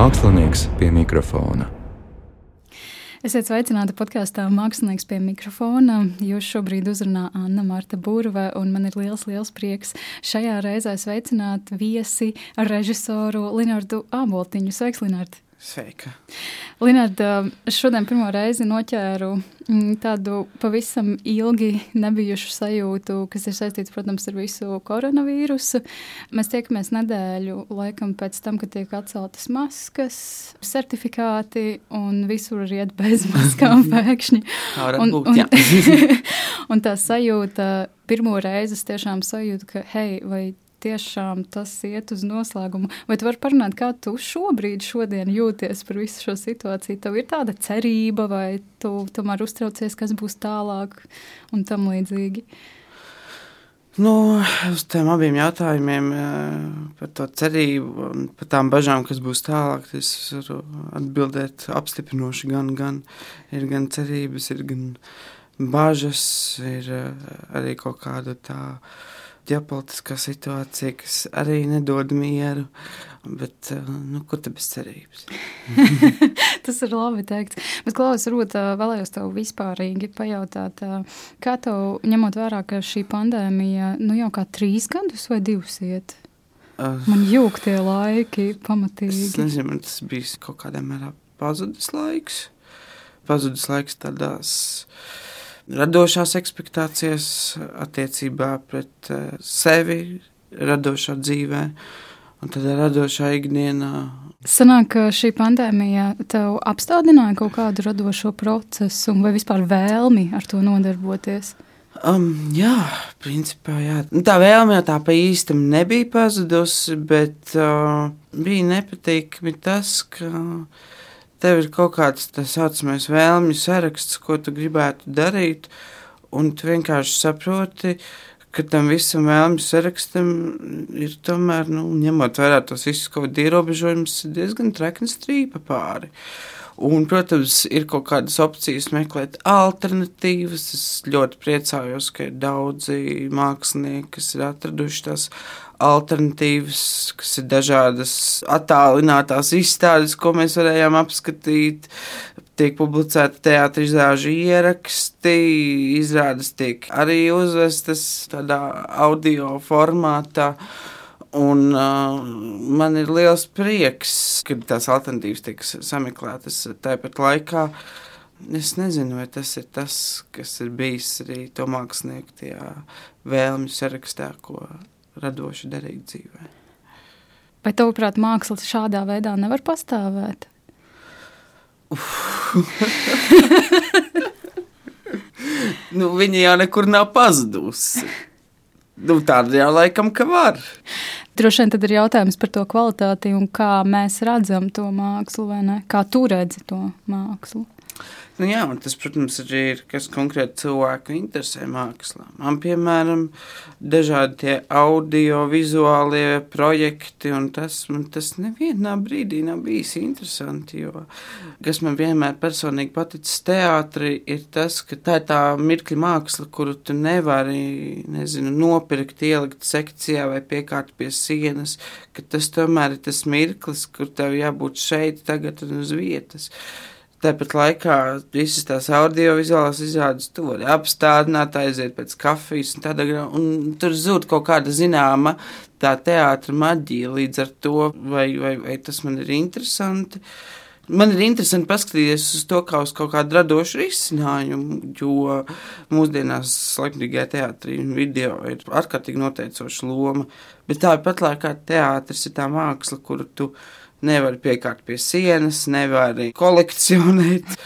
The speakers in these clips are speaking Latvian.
Mākslinieks pie mikrofona. Esiet sveicināti podkāstā Mākslinieks pie mikrofona. Jūs šobrīd uzrunā Anna Marta Burve, un man ir liels, liels prieks šajā reizē sveicināt viesi režisoru Linārdu Āboltiņu. Sveiks, Linārd! Sveika. Linārda, šodien pirmo reizi noķēru mm, tādu pavisam ilgi nebijušu sajūtu, kas ir saistīts, protams, ar visu koronavīrusu. Mēs tiekamies nedēļu laikam pēc tam, kad tiek atceltas maskas, certifikāti un visur iet bez maskām pēkšņi. Un, būt, un, un tā sajūta, pirmo reizi es tiešām sajūtu, ka, hei, vai tiešām tas iet uz noslēgumu. Vai tu vari parunāt, kā tu šobrīd jūties par visu šo situāciju? Tev ir tāda cerība, vai tu tomēr uztraucies, kas būs tālāk un tam līdzīgi? Nu, uz tiem abiem jautājumiem eh, par to cerību un par tām bažām, kas būs tālāk, es varu atbildēt apstiprinoši. Gan, gan ir gan cerības, ir gan bažas, ir eh, arī kaut kāda tāda ģeopolitiskā situācija, kas arī nedod mieru. Bet, eh, nu, kur tad bez cerības? Tas ir labi teikt. Bet, Klaus, varbūt eh, vēlējos tev vispārīgi pajautāt, eh, kā tev, ņemot vērā, ka šī pandēmija nu, jau kā trīs gadus vai divus iet? Uh, man jūg tie laiki pamatīgi. Es nezinu, tas bija kaut kādā mērā pazudis laiks. Pazudis laiks tādās radošās expectācijas attiecībā pret uh, sevi, radošā dzīvē. Un tad radošā ikdienā. Sanāk, ka šī pandēmija tev apstādināja kaut kādu radošo procesu, vai vispār vēlmi ar to nodarboties? Um, jā, principā jā. Nu, tā vēlme jau tā pa īstam nebija pazudusi, bet uh, bija nepatīkami tas, ka uh, tev ir kaut kāds tā saucamais vēlmju saraksts, ko tu gribētu darīt, un tu vienkārši saproti, ka tam visam vēlmju sarakstam ir tomēr, nu, ņemot vērā tos visus kaut kādi ierobežojumus, diezgan trekna strīpa pāri. Un, protams, ir kaut kādas opcijas meklēt alternatīvas. Es ļoti priecājos, ka ir daudzi mākslinieki, kas ir atraduši tās alternatīvas, kas ir dažādas attālinātās izstādes, ko mēs varējām apskatīt. Tiek publicēti teātris izrāžu ieraksti, izrādes tiek arī uzvestas tādā audio formātā. Un uh, man ir liels prieks, ka tās alternatīvas tiek sameklētas tāpat laikā. Es nezinu, vai tas ir tas, kas ir bijis arī to mākslinieku tajā vēlmju sarakstā, ko radoši darīt dzīvē. Vai tavuprāt, māksla šādā veidā nevar pastāvēt? nu, viņa jau nekur nav pazudusi. Nu, tāda jau laikam, ka var. Droši vien tad ir jautājums par to kvalitāti un kā mēs redzam to mākslu, vai ne? Kā tu redzi to mākslu? Nu, jā, un tas, protams, arī ir kas konkrēti cilvēku interesē mākslā. Man, piemēram, dažādi tie audio-vizuālie projekti, un tas man tas nevienā brīdī nav bijis interesanti. Jo, kas man vienmēr personīgi paticis teātrī, ir tas, ka tā ir tā mirkļa māksla, kuru tu nevari, nezinu, nopirkt, ielikt sekcijā vai piekārt pie sienas, ka tas tomēr ir tas mirklis, kur tev jābūt šeit, tagad un uz vietas. Tāpat laikā visas tās audiovizuālās izrādes tur var apstādināt, aiziet pēc kafijas, un, tādā, un tur zūd kaut kāda zināma tā teātra maģija līdz ar to, vai, vai, vai tas man ir interesanti. Man ir interesanti paskatīties uz to kā uz kaut kādu radošu risinājumu, jo mūsdienās laikmatīgajā teātrī un video ir ārkārtīgi noteicoša loma. Bet tāpat laikā teātris ir tā māksla, kuru tu esi nevar piekārt pie sienas, nevar kolekcionēt.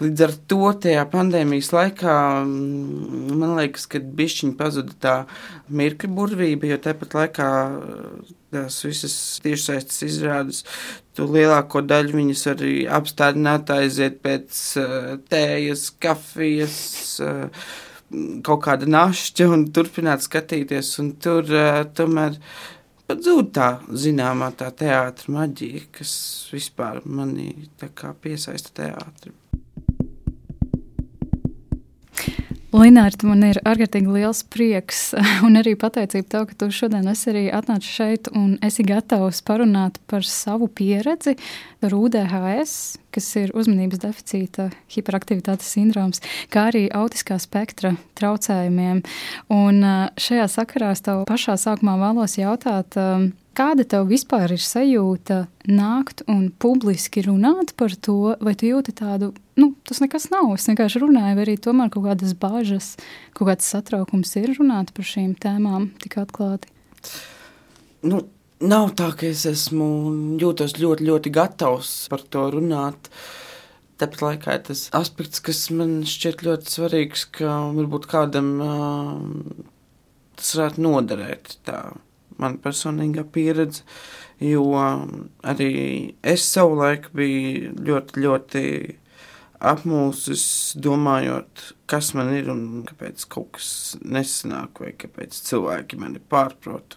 Līdz ar to tajā pandēmijas laikā mm, man liekas, ka bišķiņi pazuda tā mirkļa burvība, jo tāpat laikā eh, tās visas tiešsaistes izrādes, tu lielāko daļu viņas arī apstādināt, aiziet pēc uh, tējas, kafijas, kaut kāda našķa un turpināt skatīties, un tur tomēr pat zūd tā zināmā tā teātra maģija, kas vispār manī piesaista teātrim. Linārta, man ir ārkārtīgi liels prieks un arī pateicība tev, ka tu šodien esi arī atnācis šeit un esi gatavs parunāt par savu pieredzi ar UDHS, kas ir uzmanības deficīta hiperaktivitātes sindroms, kā arī autiskā spektra traucējumiem. Un šajā sakarā es tev pašā sākumā vēlos jautāt, Kāda tev vispār ir sajūta nākt un publiski runāt par to, vai tu jūti tādu, nu, tas nekas nav. Es vienkārši runāju, vai arī tomēr kaut kādas bāžas, kaut kāds satraukums ir runāt par šīm tēmām tik atklāti? Nu, nav tā, ka es esmu jūtos ļoti, ļoti gatavs par to runāt. Tāpat laikā tas aspekts, kas man šķiet ļoti svarīgs, ka varbūt kādam uh, tas varētu noderēt. Tā man personīgā pieredze, jo um, arī es savulaik biju ļoti, ļoti apmulsis, domājot, kas man ir un kāpēc kaut kas nesanāk, vai kāpēc cilvēki mani pārprot.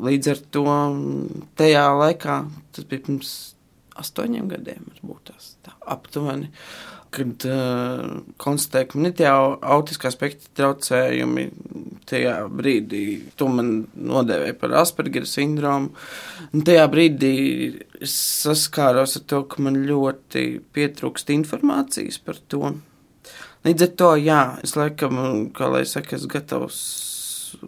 Līdz ar to um, tajā laikā, tas bija pirms astoņiem gadiem, varbūt tās tā aptuveni, kad uh, konstatēju, ka man ir tie autiskā spektra traucējumi, tajā brīdī to man nodēvēja par Aspergera sindromu. Un tajā brīdī es saskāros ar to, ka man ļoti pietrūkst informācijas par to. Līdz ar to, jā, es laikam, kā lai saka, esmu gatavs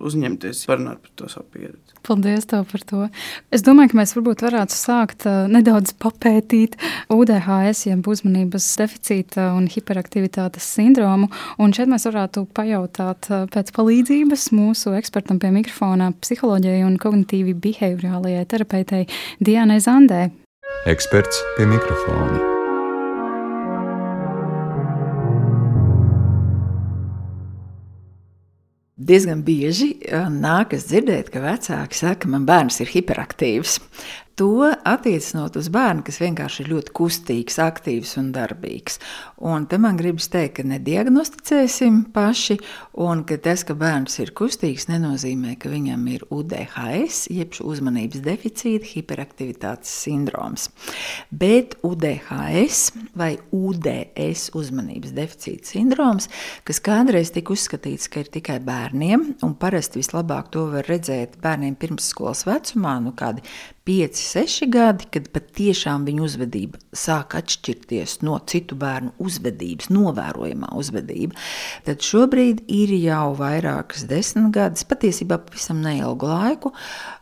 uzņemties, parunāt par to savu pieredzi. Paldies tev par to. Es domāju, ka mēs varbūt varētu sākt uh, nedaudz papētīt UDHS, jeb uzmanības deficīta un hiperaktivitātes sindromu. Un šeit mēs varētu pajautāt uh, pēc palīdzības mūsu ekspertam pie mikrofona psiholoģijai un kognitīvi behaviorālajai terapeitei Dianai Zandē. Eksperts pie mikrofona. Diezgan bieži nākas dzirdēt, ka vecāki saka, ka man bērns ir hiperaktīvs to attiecinot uz bērnu, kas vienkārši ir ļoti kustīgs, aktīvs un darbīgs. Un te man gribas teikt, ka nediagnosticēsim paši, un ka tas, ka bērns ir kustīgs, nenozīmē, ka viņam ir UDHS, jeb uzmanības deficīta hiperaktivitātes sindroms. Bet UDHS vai UDS uzmanības deficīta sindroms, kas kādreiz tika uzskatīts, ka ir tikai bērniem, un parasti vislabāk to var redzēt bērniem pirmsskolas vecumā, nu kādi 5, 6 gadi, kad patiešām viņa uzvedība sāk atšķirties no citu bērnu uzvedības, novērojamā uzvedība, tad šobrīd ir jau vairākas desmit gadus, patiesībā pavisam neilgu laiku,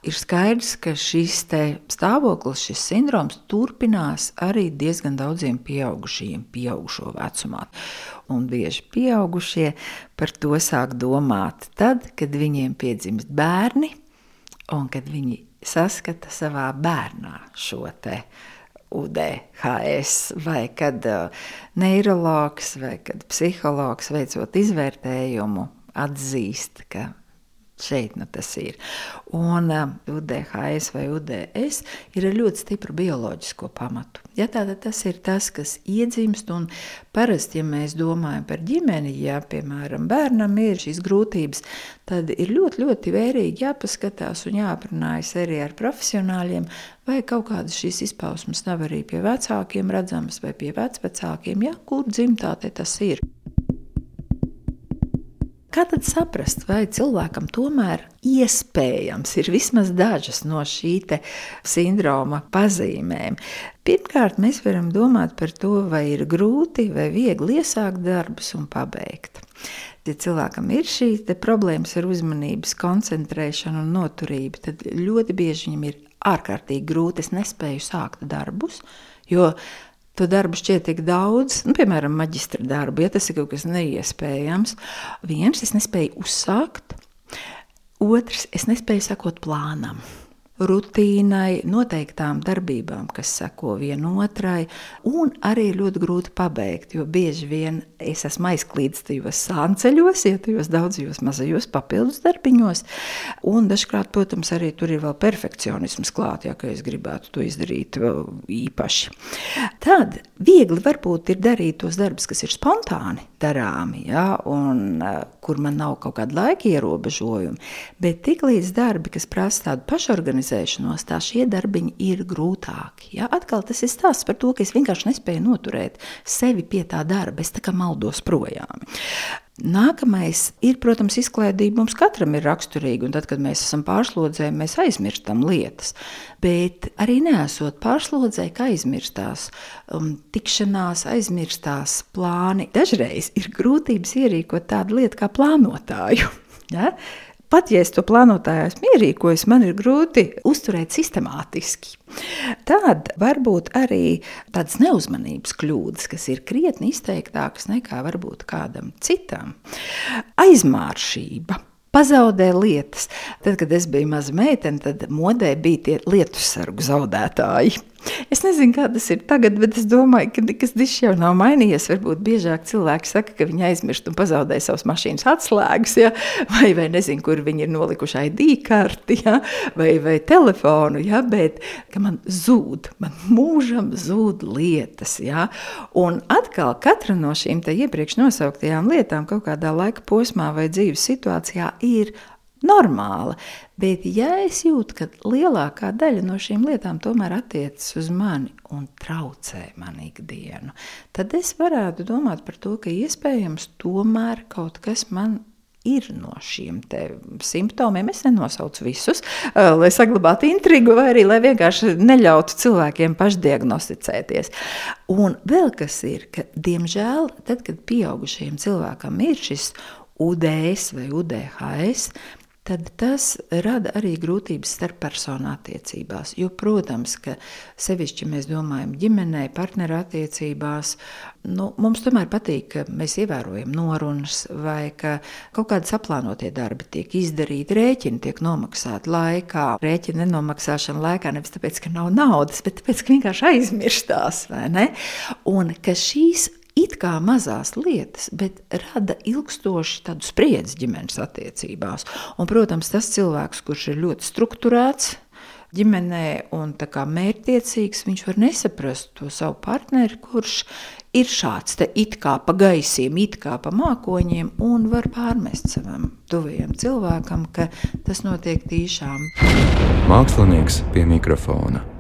ir skaidrs, ka šis stāvoklis, šis sindroms turpinās arī diezgan daudziem pieaugušajiem, pieaugušo vecumā. Un bieži pieaugušie par to sāk domāt tad, kad viņiem piedzimst bērni un kad viņi saskata savā bērnā šo te UDHS, vai kad uh, neiroloģis vai kad psihologs veicot izvērtējumu atzīst, ka Šeit nu tas ir. Un uh, UDHS vai UDS ir ar ļoti stipru bioloģisko pamatu. Ja, tātad tas ir tas, kas iedzimst, un parasti, ja mēs domājam par ģimeni, ja, piemēram, bērnam ir šīs grūtības, tad ir ļoti, ļoti vērīgi jāpaskatās un jāaprunājas arī ar profesionāļiem, vai kaut kādas šīs izpausmes nav arī pie vecākiem redzamas vai pie vecvecākiem, ja, kur dzimtā tas ir. Kā tad saprast, vai cilvēkam tomēr iespējams ir vismaz dažas no šī sindroma pazīmēm? Pirmkārt, mēs varam domāt par to, vai ir grūti vai viegli iesākt darbus un pabeigt. Ja cilvēkam ir šī problēmas ar uzmanības koncentrēšanu un noturību, tad ļoti bieži viņam ir ārkārtīgi grūti. Es nespēju sākt darbus, jo to darbu šķiet tik daudz, nu, piemēram, maģistra darbu, ja tas ir kaut kas neiespējams. Viens, es nespēju uzsākt, otrs, es nespēju sekot plānam rutīnai, noteiktām darbībām, kas seko vienotrai, un arī ļoti grūti pabeigt, jo bieži vien es esmu aizklīdis tajos sānceļos, ja tajos daudzajos mazajos papildus darbiņos, un dažkārt, protams, arī tur ir vēl perfekcionisms klāt, ja es gribētu to izdarīt īpaši. Tad viegli varbūt ir darīt tos darbus, kas ir spontāni darāmi, ja, un uh, kur man nav kaut kāda laika ierobežojuma, bet tiklīdz darbi, kas prasa tādu pašorganizāciju, organizēšanos, tā šie darbiņi ir grūtāki. Ja? Atkal tas ir stāsts par to, ka es vienkārši nespēju noturēt sevi pie tā darba, es tā kā maldos projām. Nākamais ir, protams, izklaidība. Mums katram ir raksturīga, un tad, kad mēs esam pārslodzē, mēs aizmirstam lietas. Bet arī nesot pārslodzē, kā aizmirstās um, tikšanās, aizmirstās plāni. Dažreiz ir grūtības ierīkot tādu lietu kā plānotāju. Ja? Pat ja es to plānotāju esmu ierīkojis, man ir grūti uzturēt sistemātiski. Tad varbūt arī tādas neuzmanības kļūdas, kas ir krietni izteiktākas nekā varbūt kādam citam. Aizmāršība. Pazaudē lietas. Tad, kad es biju maza meitene, tad modē bija tie lietu sargu zaudētāji. Es nezinu, kā tas ir tagad, bet es domāju, ka nekas dišs jau nav mainījies. Varbūt biežāk cilvēki saka, ka viņi aizmirst un pazaudēja savas mašīnas atslēgas, ja? vai, vai nezinu, kur viņi ir nolikuši ID karti ja? vai, vai telefonu. Ja? Bet man zūd, man mūžam zūd lietas. Ja? Un atkal katra no šīm iepriekš nosauktajām lietām kaut kādā laika posmā vai dzīves situācijā ir normāla. Bet, ja es jūtu, ka lielākā daļa no šīm lietām tomēr attiecas uz mani un traucē man ikdienu, tad es varētu domāt par to, ka iespējams tomēr kaut kas man ir no šiem simptomiem. Es nenosaucu visus, lai saglabātu intrigu, vai arī lai vienkārši neļautu cilvēkiem pašdiagnosticēties. Un vēl kas ir, ka, diemžēl, tad, kad pieaugušajiem cilvēkam ir šis UDS vai UDHS, tad tas rada arī grūtības starp personu attiecībās. Jo, protams, ka sevišķi mēs domājam ģimenē, partneru attiecībās, nu, mums tomēr patīk, ka mēs ievērojam norunas vai ka kaut kādi saplānotie darbi tiek izdarīti, rēķini tiek nomaksāti laikā. Rēķina nenomaksāšana laikā nevis tāpēc, ka nav naudas, bet tāpēc, ka vienkārši aizmirstās, vai ne? Un ka šīs it kā mazās lietas, bet rada ilgstoši tādu spriedzi ģimenes attiecībās. Un, protams, tas cilvēks, kurš ir ļoti strukturēts, ģimenē un mērķtiecīgs, viņš var nesaprast to savu partneri, kurš ir šāds te it kā pa gaisiem, it kā pa mākoņiem, un var pārmest savam tuvajam cilvēkam, ka tas notiek tīšām. Mākslinieks pie mikrofona.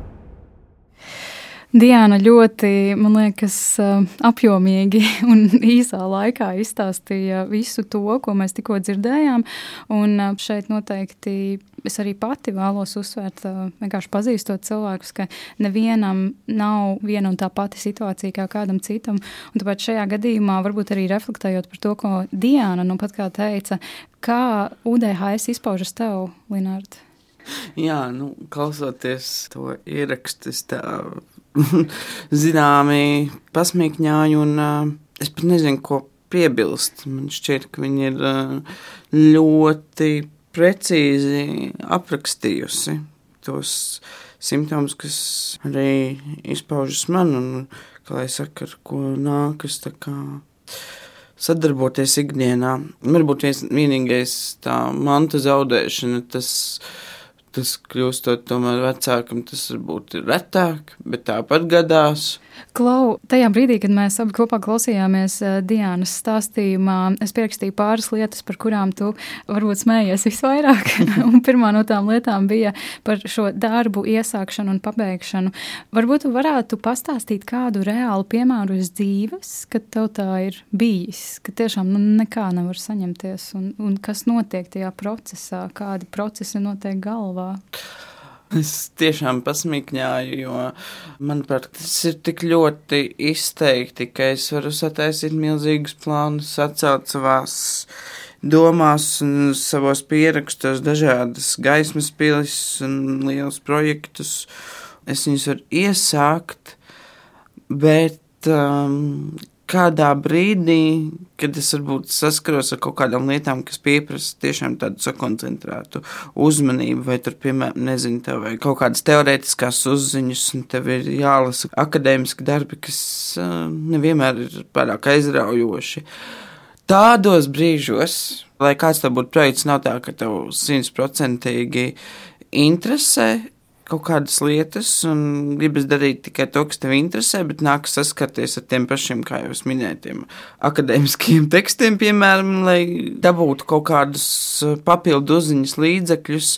Diana ļoti, man liekas, eh, apjomīgi un īsā laikā izstāstīja visu to, ko mēs tikko dzirdējām. Un eh, šeit noteikti es arī pati vēlos uzsvērt, eh, vienkārši pazīstot cilvēkus, ka nevienam nav viena un tā pati situācija kā kādam citam. Un tāpēc šajā gadījumā varbūt arī reflektējot par to, ko Diana nu pat kā teica, kā UDHS izpaužas tev, Linārd? Jā, nu, klausoties to ierakstu, tā zināmi pasmīkņāji, un uh, es pat nezinu, ko piebilst. Man šķiet, ka viņi ir uh, ļoti precīzi aprakstījusi tos simptomus, kas arī izpaužas man, un, kā lai saka, ar ko nākas sadarboties ikdienā. Varbūt vienīgais tā manta zaudēšana, tas ir Tas kļūstot tomēr vecākam, tas varbūt ir retāk, bet tāpat gadās. Klau, tajā brīdī, kad mēs abi kopā klausījāmies uh, Dienas stāstījumā, es pierakstīju pāris lietas, par kurām tu varbūt smējies visvairāk. pirmā no tām lietām bija par šo darbu iesākšanu un pabeigšanu. Varbūt tu varētu pastāstīt kādu reālu piemēru uz dzīves, kad tev tā ir bijis, ka tiešām nu, nekā nevar saņemties un, un kas notiek tajā procesā, kādi procesi notiek galvā. Es tiešām pasmīkņāju, jo, manuprāt, tas ir tik ļoti izteikti, ka es varu sataisīt milzīgus plānus, atcelt savās domās un savos pierakstos dažādas gaismas pilis un liels projektus. Es viņus varu iesākt, bet um, kādā brīdī, kad es varbūt saskaros ar kaut kādām lietām, kas pieprasa tiešām tādu sakoncentrētu uzmanību, vai tur, piemēram, nezinu, tev vai kaut kādas teorētiskās uzziņas, un tev ir jālasa akadēmiski darbi, kas nevienmēr ir pārāk aizraujoši. Tādos brīžos, lai kāds tev būtu projekts, nav tā, ka tev simtprocentīgi interesē, kaut kādas lietas un gribas darīt tikai to, kas tev interesē, bet nākas saskarties ar tiem pašiem, kā jau es minēju, akadēmiskiem tekstiem, piemēram, lai dabūtu kaut kādus uh, papildu uzziņas līdzekļus,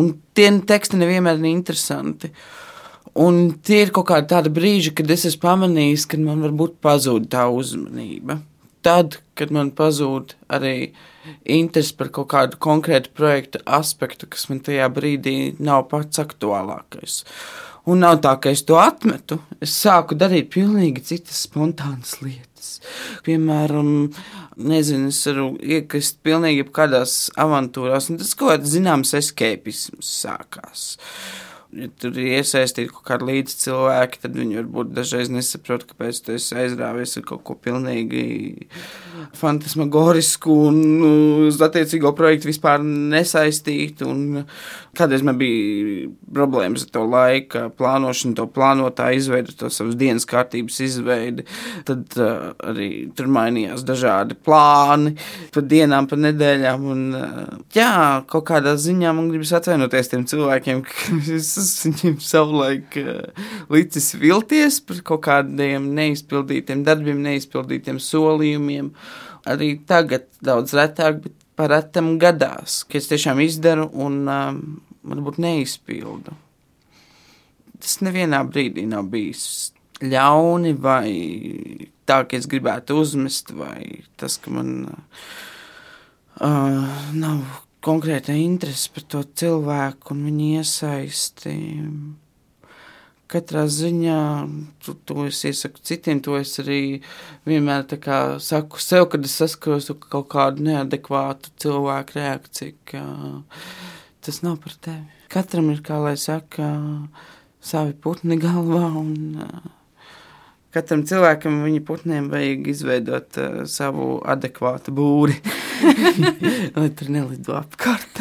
un tie teksti nevienmēr ir interesanti. Un tie ir kaut kādi tādi brīži, kad es esmu pamanījis, ka man varbūt pazūd tā uzmanība. tad, kad man pazūd arī interesi par kaut kādu konkrētu projektu aspektu, kas man tajā brīdī nav pats aktuālākais. Un nav tā, ka es to atmetu. Es sāku darīt pilnīgi citas spontānas lietas. Piemēram, nezinu, es varu iekrist pilnīgi kādās avantūrās, un tas kaut kāds zināms escapisms sākās. Uh, ja tur ir iesaistīti kaut kādi līdzi cilvēki, tad viņi varbūt dažreiz nesaprot, kāpēc tu esi aizrāvies ar kaut ko pilnīgi fantasmagorisku un nu, uz attiecīgo projektu vispār nesaistītu. Un kādreiz man bija problēmas ar to laika plānošanu, to plānotāju izveidi, to savas dienas kārtības izveidi. Tad uh, arī tur mainījās dažādi plāni pa dienām, pa nedēļām. Un, uh, jā, kaut kādā ziņā man gribas atvainoties tiem cilvēkiem, kas esmu viņiem savulaik uh, licis vilties par kaut kādiem neizpildītiem darbiem, neizpildītiem solījumiem. Arī tagad daudz retāk, bet par retam gadās, ka es tiešām izdaru un um, varbūt neizpildu. Tas nevienā brīdī nav bijis ļauni vai tā, ka es gribētu uzmest, vai tas, ka man uh, nav konkrēta interese par to cilvēku un viņa iesaisti. Katrā ziņā to, to es iesaku citiem, to es arī vienmēr saku sev, kad es saskaros ar kaut kādu neadekvātu cilvēku reakciju, ka tas nav par tevi. Katram ir, kā lai saka, savi putni galvā un katram cilvēkam viņa putniem vajag izveidot uh, savu adekvātu būri, lai tur nelido apkārt.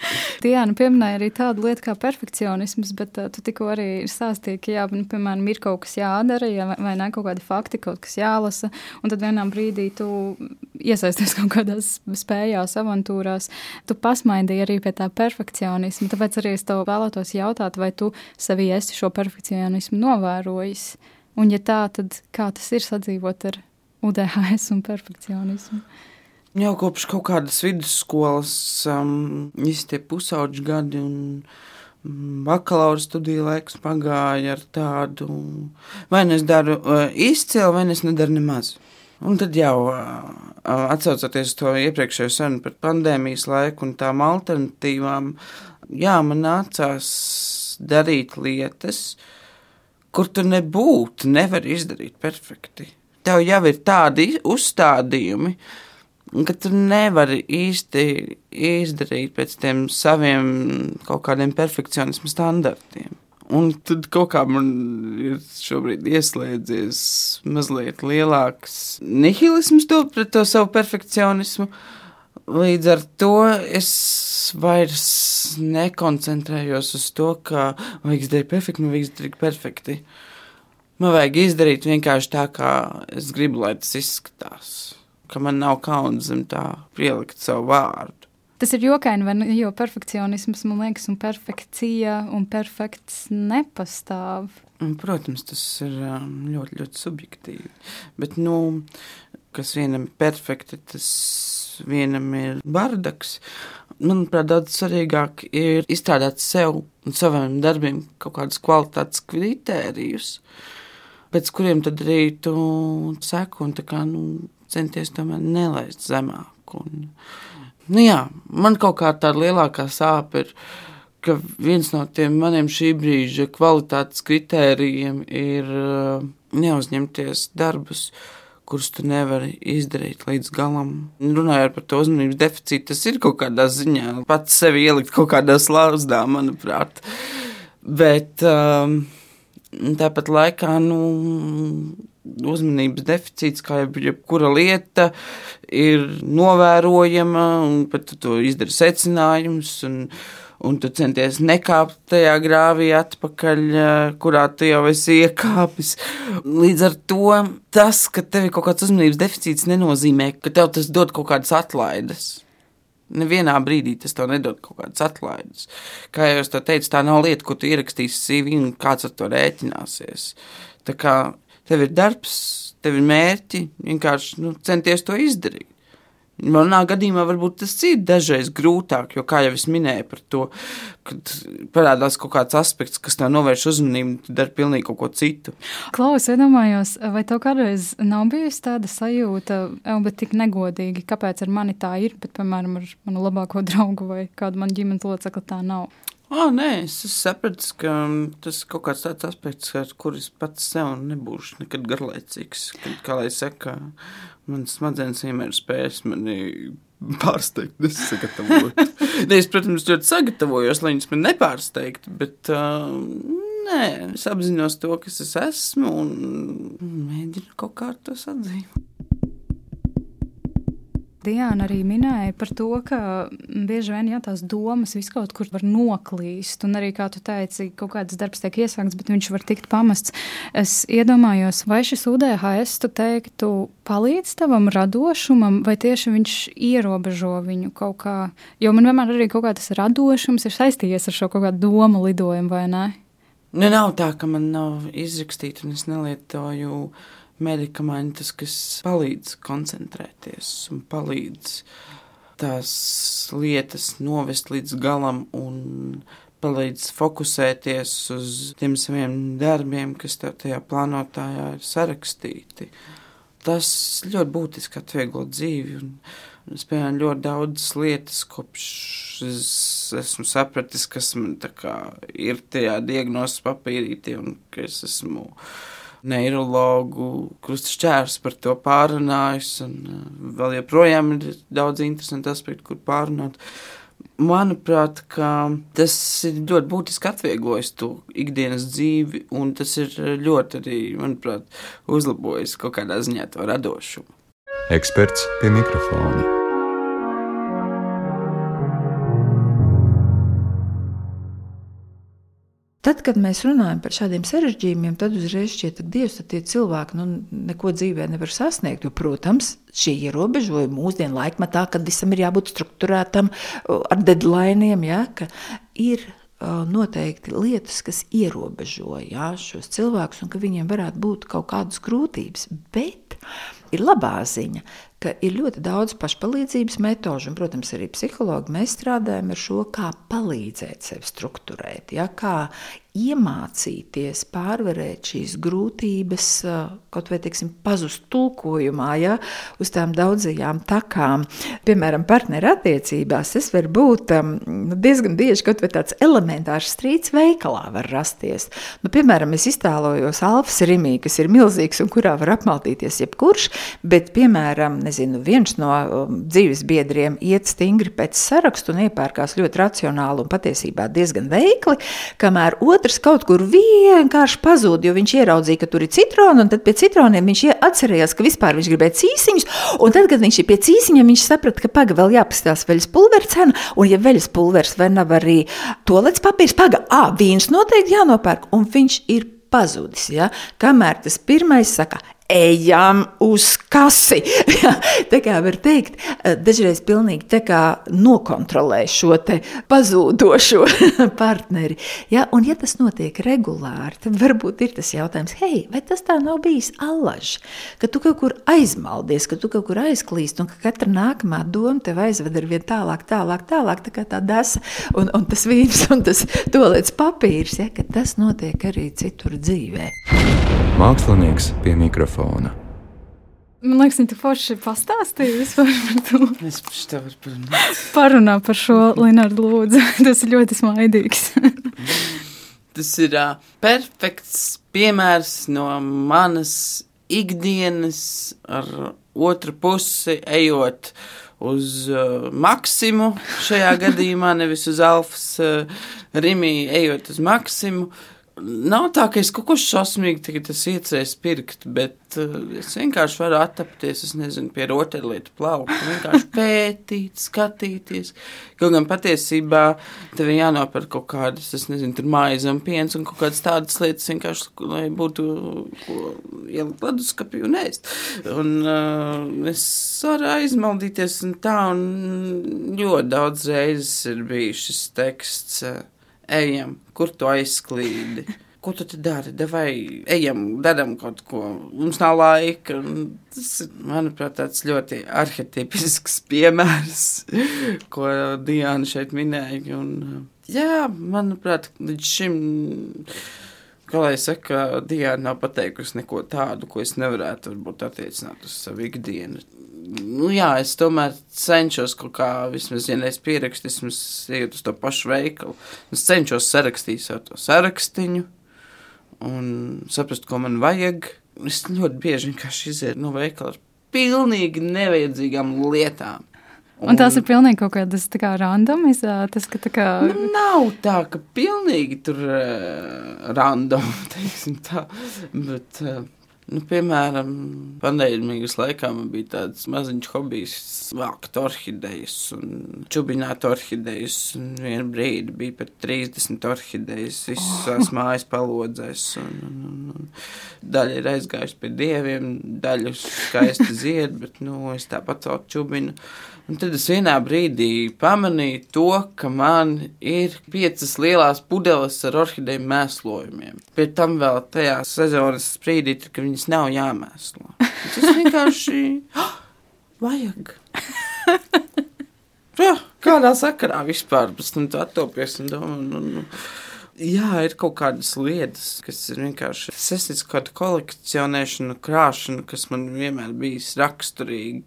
Diana pieminēja arī tādu lietu kā perfekcionisms, bet uh, tu tikko arī stāstīji, ka, jā, nu, piemēram, ir kaut kas jādara, ja, vai ne kaut kādi fakti, kaut kas jālasa, un tad vienā brīdī tu iesaisties kaut kādās spējās, avantūrās. Tu pasmaidīji arī pie tā perfekcionisma, tāpēc arī es tev vēlētos jautāt, vai tu sevī esi šo perfekcionismu novērojis? Un, ja tā, tad kā tas ir sadzīvot ar UDHS un perfekcionismu? Jau kopš kaut kādas vidusskolas, um, īstenībā pusauģi gadi un mm, bakalaura studiju laiks pagāja ar tādu, vai nu es daru uh, izcili, vai nu es nedaru nemaz. Un tad jau uh, uh atcaucoties to iepriekšējo sarunu par pandēmijas laiku un tām alternatīvām, jā, man nācās darīt lietas, uh, kur tu nebūtu, nevar izdarīt perfekti. Tev jau ir tādi uzstādījumi, ka tu nevari īsti izdarīt pēc tiem saviem kaut kādiem perfekcionismu standartiem. Un tad kaut kā man ir šobrīd ieslēdzies mazliet lielāks nihilisms to pret to savu perfekcionismu. Līdz ar to es vairs nekoncentrējos uz to, ka vajag izdarīt perfekti, man vajag izdarīt perfekti. Man vajag izdarīt vienkārši tā, kā es gribu, lai tas izskatās. Ka man nav kauns zem tā pielikt savu vārdu. Tas ir jokaini, ne? Jo perfekcionisms, man liekas, un perfekcija un perfekts nepastāv. Protams, tas ir um, ļoti, ļoti subjektīvi. Bet, nu, kas vienam ir perfekti, tas vienam ir bardaks. Manuprāt, daudz svarīgāk ir izstrādāt sev un saviem darbiem kaut kādus kvalitātes kritērijus, pēc kuriem tad arī tu seku un kā, nu, centies tomēr nelaist zemāk. Un, nu jā, man kaut kā tāda lielākā sāpe ir, ka viens no tiem maniem šī brīža kvalitātes kritērijiem ir uh, neuzņemties darbus, kurus tu nevari izdarīt līdz galam. Runājot par to uzmanības deficītu, tas ir kaut kādā ziņā pats sevi ielikt kaut kādā slāzdā, manuprāt. Bet um, tāpat laikā, nu, uzmanības deficīts, kā jebkura lieta, ir novērojama, un pat tu izdari secinājumus. Un, un tu centies nekāpt tajā grāvī atpakaļ, kurā tu jau esi iekāpis. Līdz ar to tas, ka tev ir kaut kāds uzmanības deficīts, nenozīmē, ka tev tas dod kaut kādas atlaides. Nevienā brīdī tas tev nedod kaut kādas atlaides. Kā jau es teicu, tā nav lieta, ko tu ierakstīsi CV un kāds ar to rēķināsies. Tā kā tev ir darbs, tev ir mērķi, vienkārši nu, centies to izdarīt. Manā gadījumā varbūt tas ir dažreiz grūtāk, jo, kā jau es minēju par to, kad parādās kaut kāds aspekts, kas tev novērš uzmanību, tad dari pilnīgi kaut ko citu. Klaus, iedomājos, vai tev kādreiz nav bijusi tāda sajūta, bet tik negodīgi, kāpēc ar mani tā ir, bet, piemēram, ar manu labāko draugu vai kādu manu ģimenes locekli tā nav? Oh, nē, es sapratu, ka tas ir kaut kāds tāds aspekts, ar kuriem pats sev nebūšu nekad garlaicīgs. Kad, kā lai saka, Manas smadzenes vienmēr spējas mani pārsteigt, nesagatavot. ne, es, protams, ļoti sagatavojos, lai viņas man nepārsteigtu, bet uh, nē, es apzinos to, kas es esmu un mēģinu kaut kā to atzīt. Diana arī minēja par to, ka bieži vien jā, tās domas viskaut kur var noklīst. Un arī, kā tu teici, kaut kāds darbs tiek iesākts, bet viņš var tikt pamests. Es iedomājos, vai šis UDHS, tu teiktu, palīdz tavam radošumam, vai tieši viņš ierobežo viņu kaut kā. Jo man vienmēr arī kaut kā tas radošums ir saistījies ar šo kaut kādu domu lidojumu, vai ne? Nu, nav tā, ka man nav izrakstīta un es nelietoju medikamentus, kas palīdz koncentrēties un palīdz tās lietas novest līdz galam un palīdz fokusēties uz tiem saviem darbiem, kas tev tajā plānotājā ir sarakstīti. Tas ļoti būtiski atvieglo dzīvi. Un, un es piemēram ļoti daudzas lietas, kopš es esmu sapratis, kas man ir tajā diagnozes papīrītī un ka es esmu neiroloģu krustšķērs par to pārunājis, un uh, vēl joprojām ir daudz interesantu aspektu, kur pārunāt. Manuprāt, tas ir ļoti būtiski atvieglojis to ikdienas dzīvi, un tas ir ļoti arī, manuprāt, uzlabojis kaut kādā ziņā to radošumu. Eksperts pie mikrofona. Tad, kad mēs runājam par šādiem sarežģījumiem, tad uzreiz šķiet, ka Dievs tie cilvēki nu, neko dzīvē nevar sasniegt. Jo, protams, šie ierobežojumi mūsdienu laikmatā, kad visam ir jābūt strukturētam ar deadline, ja, ir noteikti lietas, kas ierobežo ja, šos cilvēkus un ka viņiem varētu būt kaut kādas grūtības. Bet ir labā ziņa, ka ir ļoti daudz pašpalīdzības metožu, un, protams, arī psihologi mēs strādājam ar šo, kā palīdzēt sev struktūrēt, ja, kā iemācīties pārvarēt šīs grūtības, kaut vai teiksim, pazust tulkojumā, ja, uz tām daudzajām takām. Piemēram, partnerattiecībās tas var būt um, diezgan bieži kaut vai tāds elementārs strīds veikalā var rasties. Nu, piemēram, es iztēlojos Alfas Rimī, kas ir milzīgs un kurā var apmaltīties jebkurš, bet, piemēram, nezinu, viens no dzīves biedriem iet stingri pēc sarakstu un iepērkās ļoti racionāli un patiesībā diezgan veikli, kamēr otrs otrs kaut kur vienkārši pazuda, jo viņš ieraudzīja, ka tur ir citroni, un tad pie citroniem viņš atcerējās, ka vispār viņš gribēja cīsiņus, un tad, kad viņš ir pie cīsiņiem, viņš saprata, ka paga vēl jāpastās veļas pulveru cena, un ja veļas pulvers vai nav arī tolets papīrs, paga, ā, vīns noteikti jānopērk, un viņš ir pazudis, ja? kamēr tas pirmais saka, ejam uz kasi. tā kā var teikt, eh, dažreiz pilnīgi tā kā nokontrolē šo te pazūdošo partneri. Ja? Un ja tas notiek regulāri, tad varbūt ir tas jautājums, hei, vai tas tā nav bijis allaž, ka tu kaut kur aizmaldies, ka tu kaut kur aizklīst un ka katra nākamā doma tev aizved ar vien tālāk, tālāk, tālāk, tā kā tā desa un, un tas vīns un tas tolēts papīrs, ja? ka tas notiek arī citur dzīvē. Mākslinieks pie mikrofona. Man liekas, viņa forši pastāstīja par to. Es tev varu. Parunā par šo Linārdu lūdzu. Tas ir ļoti smaidīgs. Tas ir uh, perfekts piemērs no manas ikdienas ar otru pusi ejot uz uh, Maksimu šajā gadījumā, nevis uz Alfas uh, Rimī, ejot uz Maksimu. Uh, Nav tā, ka es kaut ko šausmīgi tagad iecerēju pirkt, bet uh, es vienkārši varu attapties, es nezinu, pie rotaļlietu plaukta, vienkārši pētīt, skatīties. Kaut gan patiesībā tev ir jānopērk kaut kādas, es nezinu, tur maize un piens un kaut kādas tādas lietas vienkārši, lai būtu ielikt leduskapī un ēst. Un uh, es varu aizmaldīties un tā, un ļoti daudz reizes ir bijis šis teksts. Uh, ejam, kur tu aizklīdi. ko tu dari? Vai ejam, darām kaut ko, mums nav laika. Un tas ir, manuprāt, tāds ļoti arhitektisks piemērs, ko Diana šeit minēja. Un, jā, manuprāt, līdz šim. Kā lai saka, Diana nav pateikusi neko tādu, ko es nevarētu varbūt attiecināt uz savu ikdienu nu, jā, es tomēr cenšos kaut kā, vismaz, ja es pierakstu, vismaz iet uz to pašu veikalu. Es cenšos sarakstīt savu to sarakstiņu un saprast, ko man vajag. Es ļoti bieži vienkārši izietu no veikala ar pilnīgi nevajadzīgām lietām. Un, un tās ir pilnīgi kaut kādas tā kā randomizētas, ka tā kā... Nu, nav tā, ka pilnīgi tur uh, random, teiksim tā, bet... Uh, Nu, piemēram, pandēmijas laikā man bija tāds maziņš hobijs, vākt orhidejas un čubināt orhidejas. Un vienu brīdi bija pat 30 orhidejas visās oh. mājas palodzēs. Un, un, un, un daļa ir aizgājusi pie dieviem, daļa skaisti zied, bet nu, es tāpat vēl čubinu. Un tad es vienā brīdī pamanīju to, ka man ir piecas lielas pudeles ar orhideju mēslojumiem. Pie tam vēl tajā sezonas brīdī, kad viņas nav jāmēslo. Tas vienkārši oh, vajag. Jā, kādā sakarā vispār pēc tam tu attopies un domā. Nu, nu. Jā, ir kaut kādas lietas, kas ir vienkārši saistītas ar kādu kolekcionēšanu, krāšanu, kas man vienmēr bijis raksturīgi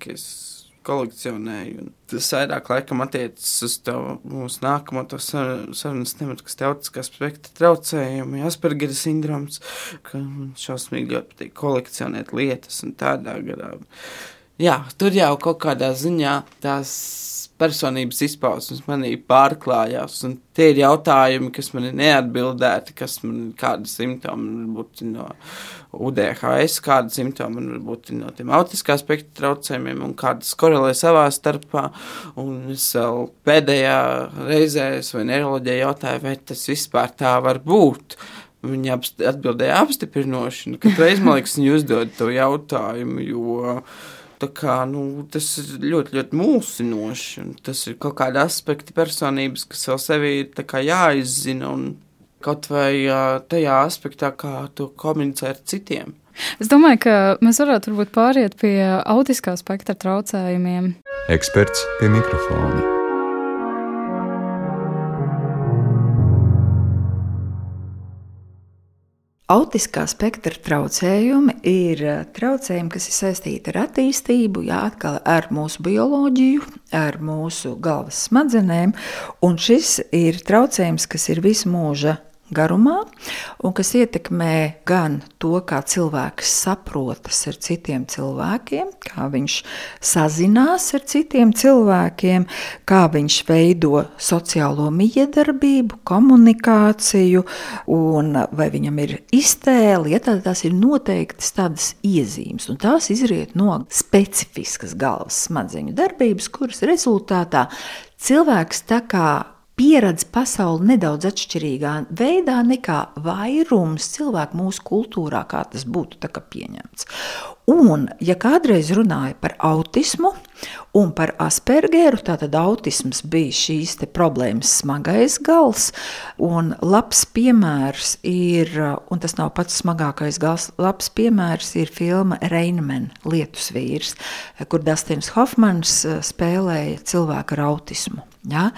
kolekcionēju. Tas vairāk laikam attiecas uz to mūsu nākamo to sarunas tematu, kas teorētiskā spektra traucējumi, Aspergera sindroms, ka man šausmīgi ļoti patīk kolekcionēt lietas un tādā garā. Jā, tur jau kaut kādā ziņā tās personības izpausmes manī pārklājās. Tie ir jautājumi, kas man ir neatbildēti, kas man ir kādi simptomi, varbūt no UDHS, kādi simptomi man varbūt no tiem autiskā spektra traucējumiem un kādas korelē savā starpā. Un es vēl pēdējā reizē vai neiroloģijā jautāju, vai tas vispār tā var būt. Viņa atbildēja apstiprinoši. Katru reizi, man liekas, viņa uzdod to jautājumu, jo kā, nu, tas ir ļoti, ļoti mulsinoši. Tas ir kaut kāda aspekta personības, kas vēl sevi ir jāizzina un kaut vai tajā aspektā, kā to komunicē ar citiem. Es domāju, ka mēs varētu varbūt pāriet pie autiskā spektra traucējumiem. Eksperts pie mikrofona. Autiskā spektra traucējumi ir eh, traucējumi, kas ir saistīti ar attīstību, jā, atkal ar mūsu bioloģiju, ar mūsu galvas smadzenēm. Un šis ir traucējums, kas ir visu mūža garumā, un kas ietekmē gan to, kā cilvēks saprotas ar citiem cilvēkiem, kā viņš sazinās ar citiem cilvēkiem, kā viņš veido sociālo miedarbību, komunikāciju, un vai viņam ir iztēle, ja tās ir noteiktas tādas iezīmes, un tās izriet no specifiskas galvas smadzeņu darbības, kuras rezultātā cilvēks tā kā pieredz pasauli nedaudz atšķirīgā veidā nekā vairums cilvēku mūsu kultūrā, kā tas būtu pieņemts. Un, ja kādreiz runāja par autismu un par aspergeru, tad autisms bija šīs problēmas smagais gals. Labs piemērs ir, un tas nav pats smagākais gals, labs piemērs ir filma Reinman, Lietus vīrs, kur Dustins Hofmans spēlēja cilvēku ar autismu. Ja?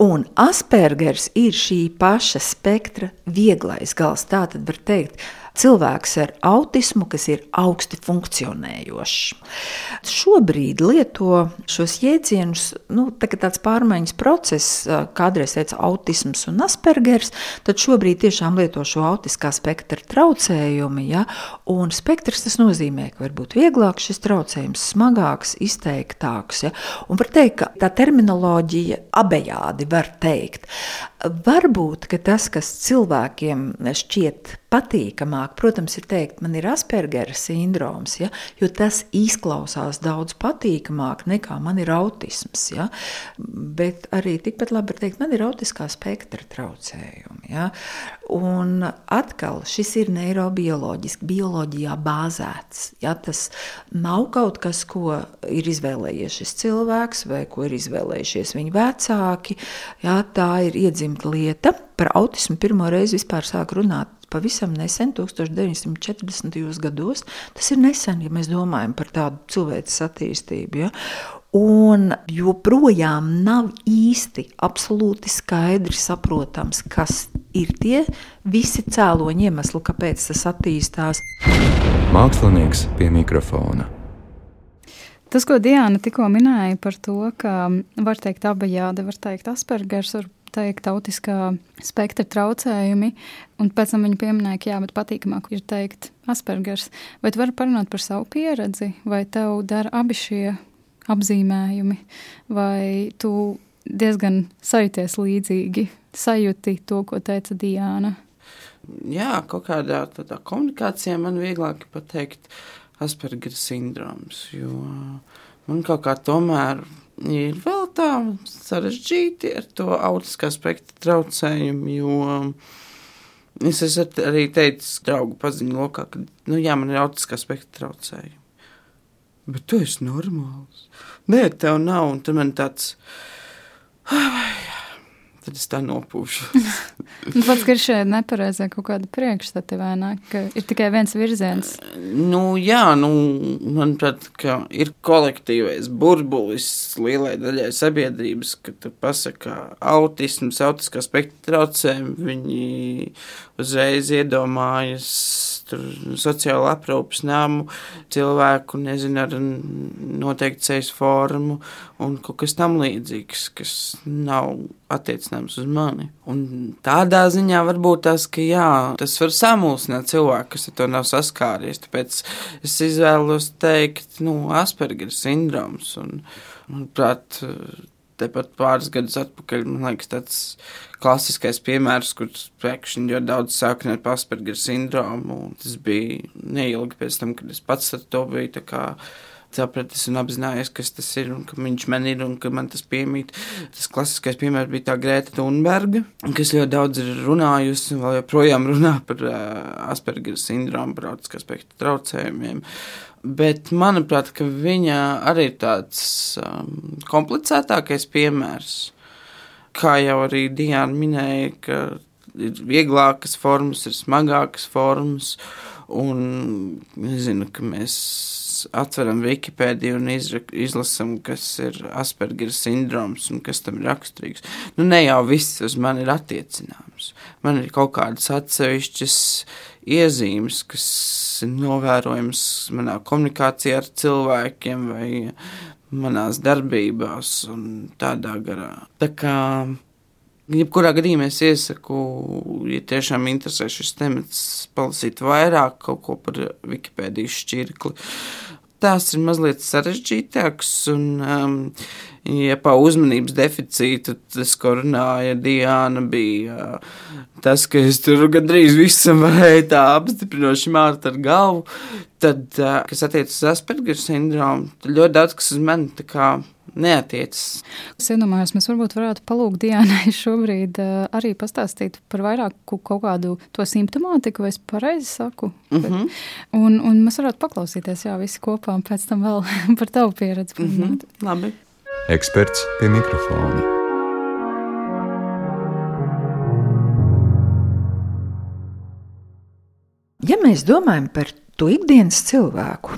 Un Aspergers ir šī paša spektra vieglais gals. Tā tad var teikt, cilvēks ar autismu, kas ir augsti funkcionējošs. Šobrīd lieto šos jēdzienus, nu, tā tāds pārmaiņas process, kādreiz teica autisms un aspergers, tad šobrīd tiešām lieto šo autiskā spektra traucējumi. Ja? Un spektrs tas nozīmē, ka var būt vieglāks šis traucējums, smagāks, izteiktāks. Ja? Un var teikt, ka tā terminoloģija abejādi var teikt. Varbūt tas, kas cilvēkiem šķiet patīkamāk, protams, ir teikt, man ir Aspergera sindroms, ja, jo tas izklausās daudz patīkamāk nekā man ir autisms. Ja, bet arī tikpat labi ir teikt, man ir autiskā spektra traucējumi. Ja, un atkal šis ir neirobioloģiski, bioloģijā bāzēts. Ja, tas nav kaut kas, ko ir izvēlējies šis cilvēks vai ko ir izvēlējušies viņa vecāki. Ja, tā ir iedzimta lieta. Par autismu pirmo reizi vispār sāk runāt pavisam nesen, 1940. gados. Tas ir nesen, ja mēs domājam par tādu cilvēces attīstību. Ja? Un joprojām nav īsti absolūti skaidri saprotams, kas ir tie visi cēloņi iemesli, kāpēc tas attīstās. Mākslinieks pie mikrofona. Tas, ko Diana tikko minēja par to, ka var teikt abajādi, var teikt Aspergers, var teikt autiskā spektra traucējumi, un pēc tam viņa pieminēja, ka jā, bet patīkamāk ir teikt Aspergers. Vai tu vari parunāt par savu pieredzi, vai tev dara abi šie apzīmējumi, vai tu diezgan sajūties līdzīgi, sajūti to, ko teica Diana? Jā, kaut kādā tādā komunikācijā man vieglāk pateikt Aspergera sindroms, jo man kaut kā tomēr ir vēl tā sarežģīti ar to autiskā spektra traucējumu, jo es esmu arī teicis draugu paziņu lokā, ka, nu jā, man ir autiskā spektra traucējumi. Bet tu esi normāls. Nē, tev nav, un tad man tāds. Tad es tā nopūšu. nu, pats, ir šie nepareizie kaut kādi priekšstati, vai ne? Ka ir tikai viens virziens. Nu, jā, nu, manuprāt, ka ir kolektīvais burbulis lielai daļai sabiedrības, ka tu pasaka autisms, autiskā spektra traucējumi, viņi uzreiz iedomājas sociālo aprūpas namu, cilvēku, nezinu, ar noteikti ceļu formu un kaut kas tam līdzīgs, kas nav attiecināms uz mani. Un tādā ziņā varbūt tas, ka jā, tas var samulsināt cilvēku, kas ar to nav saskāries. Tāpēc es izvēlos teikt, nu, Aspergera sindroms. Un, manuprāt, tepat pāris gadus atpakaļ, man liekas, tāds klasiskais piemērs, kur pēkšņi ļoti daudz sākni ar Asperger sindromu. Tas bija neilgi pēc tam, kad es pats ar to biju sapratis un apzinājies, kas tas ir un ka viņš man ir un ka man tas piemīt. Tas klasiskais piemērs bija tā Grēta Thunberga, kas ļoti daudz ir runājusi un vēl joprojām runā par uh, Asperger sindromu, par autiskā spektra traucējumiem. Bet manuprāt, viņa arī ir tāds um, komplicētākais piemērs kā jau arī Diana minēja, ka ir vieglākas formas, ir smagākas formas. Un es zinu, ka mēs atveram Wikipēdiju un izlasām, kas ir Aspergera sindroms un kas tam ir raksturīgs. Nu, ne jau viss uz mani ir attiecināms. Man ir kaut kādas atsevišķas iezīmes, kas ir novērojamas manā komunikācijā ar cilvēkiem vai manās darbībās un tādā garā. Tā kā jebkurā gadījumā es iesaku, ja tiešām interesē šis temats, palasīt vairāk kaut ko par Wikipēdijas šķirkli. Tās ir mazliet sarežģītākas un um, ja pa uzmanības deficītu tas, ko runāja Diana, bija tas, ka es tur gandrīz visam varēju tā apstiprinoši mārt ar galvu. Tad, kas attiecas uz Asperger sindromu, tad ļoti daudz kas uz mani tā kā neatiecas. Es iedomājos, mēs varbūt varētu palūgt Dienai šobrīd arī pastāstīt par vairāk kaut kādu to simptomātiku, vai es pareizi saku. Mm -hmm. un, un mēs varētu paklausīties, jā, visi kopā, un pēc tam vēl par tavu pieredzi. Mm -hmm. Labi. Eksperts pie mikrofona. Ja mēs domājam par to ikdienas cilvēku,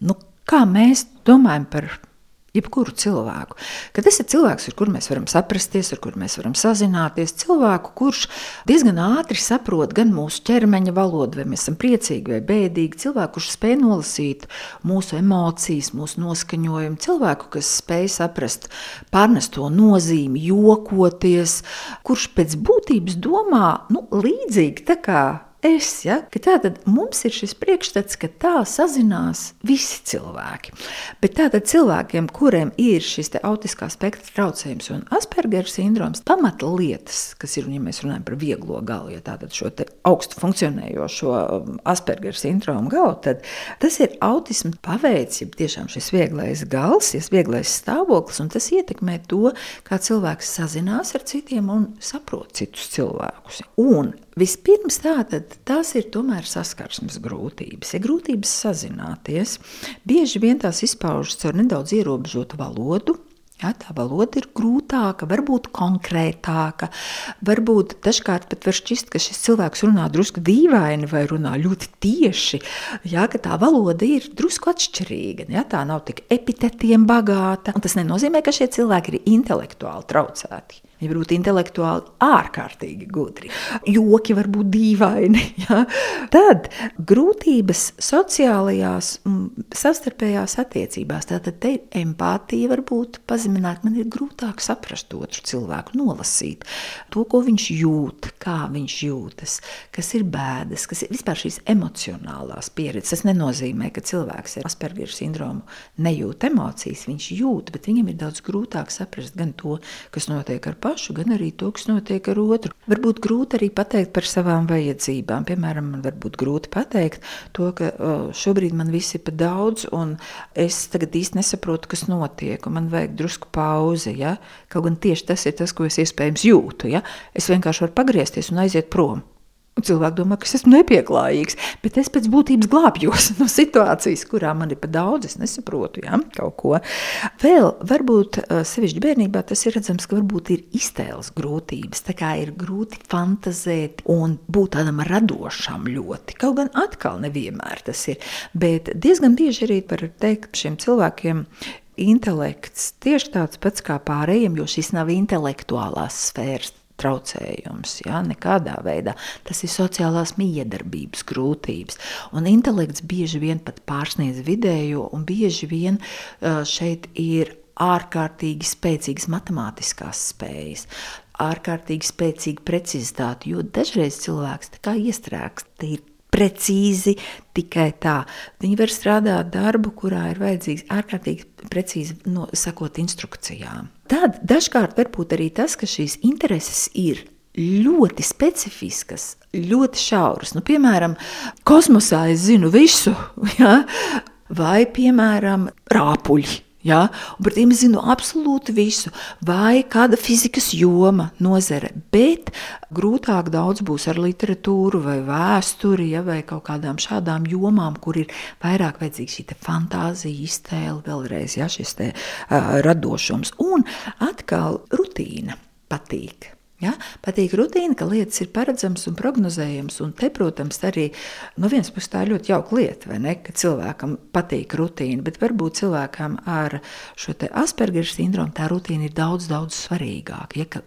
nu, kā mēs domājam par jebkuru cilvēku. Kad tas ir cilvēks, ar kuru mēs varam saprasties, ar kuru mēs varam sazināties, cilvēku, kurš diezgan ātri saprot gan mūsu ķermeņa valodu, vai mēs esam priecīgi vai bēdīgi, cilvēku, kurš spēj nolasīt mūsu emocijas, mūsu noskaņojumu, cilvēku, kas spēj saprast pārnesto nozīmi, jokoties, kurš pēc būtības domā nu, līdzīgi tā kā es. Ja? Tātad mums ir šis priekšstats, ka tā sazinās visi cilvēki. Bet tātad cilvēkiem, kuriem ir šis autiskā spektra traucējums un Aspergera sindroms, pamata lietas, kas ir, ja mēs runājam par vieglo galu, ja tātad šo augstu funkcionējošo um, Aspergera sindromu galu, tad tas ir autisms paveids, ja tiešām šis vieglais gals, šis vieglais stāvoklis, un tas ietekmē to, kā cilvēks sazinās ar citiem un saprot citus cilvēkus. Un Vispirms tātad, tās ir tomēr saskarsmes grūtības, ir grūtības sazināties. Bieži vien tās izpaužas ar nedaudz ierobežotu valodu, Ja, tā valoda ir grūtāka, varbūt konkrētāka. Varbūt dažkārt pat var šķist, ka šis cilvēks runā drusku dīvaini vai runā ļoti tieši. Ja, tā valoda ir drusku atšķirīga. Ja, tā nav tik epitetiem bagāta. Un tas nenozīmē, ka šie cilvēki ir intelektuāli traucēti. Viņi var būt intelektuāli ārkārtīgi gudri. Joki var būt dīvaini. Ja? Tad grūtības sociālajās, savstarpējās attiecībās. Tātad empātija, varbūt pazemināt. Man ir grūtāk saprast otru cilvēku, nolasīt to, ko viņš jūt, kā viņš jūtas, kas ir bēdas, kas ir vispār šīs emocionālās pieredzes. Tas nenozīmē, ka cilvēks ar Aspergera sindromu nejūt emocijas. Viņš jūt, bet viņam ir daudz grūtāk saprast gan to, kas notiek ar pašu pašu, gan arī to, kas notiek ar otru. Varbūt grūti arī pateikt par savām vajadzībām. Piemēram, man varbūt grūti pateikt to, ka šobrīd man viss ir par daudz, un es tagad īsti nesaprotu, kas notiek, un man vajag drusku pauzi. Ja? Kaut gan tieši tas ir tas, ko es iespējams jūtu. Ja? Es vienkārši varu pagriezties un aiziet prom. Cilvēki domā, ka es esmu nepieklājīgs, bet es pēc būtības glābjos no situācijas, kurā man ir pa daudz, es nesaprotu ja, kaut ko. Vēl varbūt sevišķi bērnībā tas ir redzams, ka varbūt ir iztēles grūtības, tā kā ir grūti fantazēt un būt tādam radošam ļoti. Kaut gan atkal nevienmēr tas ir, bet diezgan bieži arī var teikt šiem cilvēkiem, intelekts tieši tāds pats kā pārējiem, jo šis nav intelektuālās sfēras traucējums. Ja? Nekādā veidā tas ir sociālās miedarbības grūtības. Un intelekts bieži vien pat pārsniedz vidējo, un bieži vien šeit ir ārkārtīgi spēcīgas matemātiskās spējas. Ārkārtīgi spēcīga precizitāte, jo dažreiz cilvēks tā kā iestrēgst, ir precīzi tikai tā. Viņi var strādāt darbu, kurā ir vajadzīgs ārkārtīgi precīzi no, sakot instrukcijām. Tad dažkārt var būt arī tas, ka šīs intereses ir ļoti specifiskas, ļoti šauras. Nu, piemēram, kosmosā es zinu visu, ja? vai piemēram, rāpuļi. Ja? Par tiem es zinu absolūti visu, vai kāda fizikas joma, nozare. Bet grūtāk daudz būs ar literatūru, vai vēsturi, ja? vai kaut kādām šādām jomām, kur ir vairāk vajadzīga šī fantāzija, iztēle, vēlreiz ja? šis te, uh, radošums. Un atkal rutīna patīk. Ja? Patīk rutīna, ka lietas ir paredzamas un prognozējamas. Un te, protams, arī no vienas puses tā ir ļoti jauka lieta, ne, ka cilvēkam patīk rutīna, bet varbūt cilvēkam ar šo Aspergera sindromu tā rutīna ir daudz, daudz svarīgāka. Ja,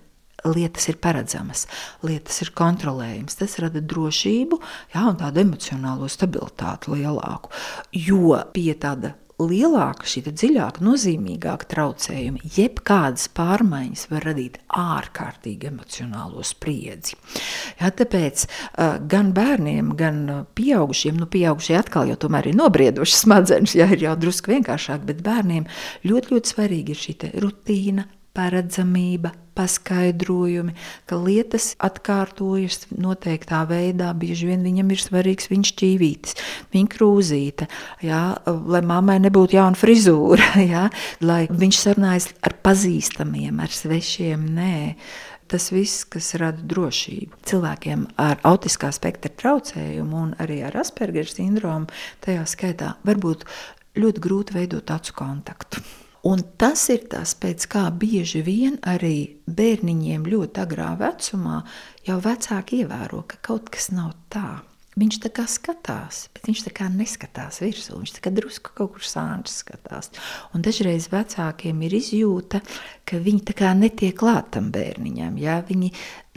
lietas ir paredzamas, lietas ir kontrolējamas. Tas rada drošību, jā, un tādu emocionālo stabilitāti lielāku. Jo pie tāda lielāka, šī dziļāka, nozīmīgāka traucējuma, jebkādas pārmaiņas var radīt ārkārtīgi emocionālo spriedzi. Ja, tāpēc gan bērniem, gan pieaugušiem, nu, pieaugušie atkal jau tomēr ir nobrieduši smadzenes, ja ir jau drusku vienkāršāk, bet bērniem ļoti, ļoti svarīgi ir šī rutīna, paredzamība, paskaidrojumi, ka lietas atkārtojas noteiktā veidā. Bieži vien viņam ir svarīgs viņa šķīvītis, viņa krūzīte, jā, lai mammai nebūtu jauna frizūra, jā, lai viņš sarunājas ar pazīstamiem, ar svešiem. Nē. Tas viss, kas rada drošību cilvēkiem ar autiskā spektra traucējumu un arī ar Aspergera sindromu, tajā skaitā var būt ļoti grūti veidot acu kontaktu. Un tas ir tas, pēc kā bieži vien arī bērniņiem ļoti agrā vecumā jau vecāki ievēro, ka kaut kas nav tā. Viņš tā kā skatās, bet viņš tā kā neskatās virsū. Viņš tā kā drusku kaut kur sāņš skatās. Un dažreiz vecākiem ir izjūta, ka viņi tā kā netiek klātam bērniņam. Ja? Viņi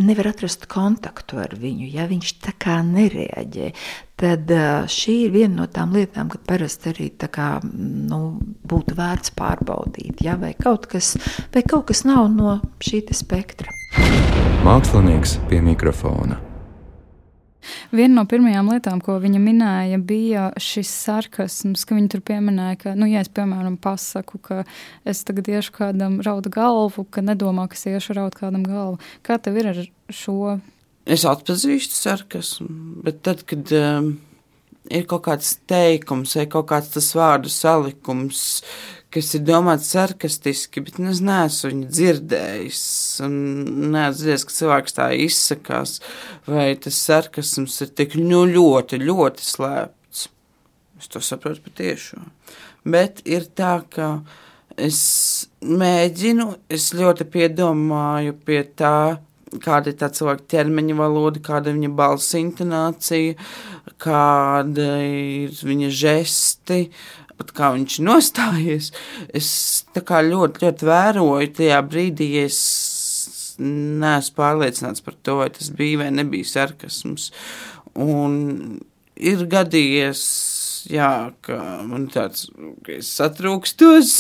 nevar atrast kontaktu ar viņu, ja viņš tā kā nereaģē. Tad šī ir viena no tām lietām, kad parasti arī kā, nu, būtu vērts pārbaudīt, ja? vai, kaut kas, vai kaut kas nav no šī spektra. Mākslinieks pie mikrofona. Viena no pirmajām lietām, ko viņa minēja, bija šis sarkasms, ka viņa tur pieminēja, ka, nu, ja es, piemēram, pasaku, ka es tagad iešu kādam raut galvu, ka nedomā, ka es iešu raut kādam galvu. Kā tev ir ar šo? Es atpazīstu sarkasmu, bet tad, kad um, ir kaut kāds teikums vai kaut kāds tas vārdu salikums, kas ir domāts sarkastiski, bet es neesmu viņu dzirdējis. Dzirdējis, ka cilvēks tā izsakās, vai tas sarkasms ir tik nu, ļoti, ļoti slēpts. Es to saprotu patiešām. Bet ir tā, ka Es mēģinu, es ļoti piedomāju pie tā, kāda ir tā cilvēka ķermeņa valoda, kāda ir viņa balss intonācija, kāda ir viņa žesti, pat kā viņš nostājies. Es tā kā ļoti, ļoti vēroju tajā brīdī, ja es neesmu pārliecināts par to, vai tas bija vai nebija sarkasms. Un ir gadījies jā, ka man tāds - satrūkstos,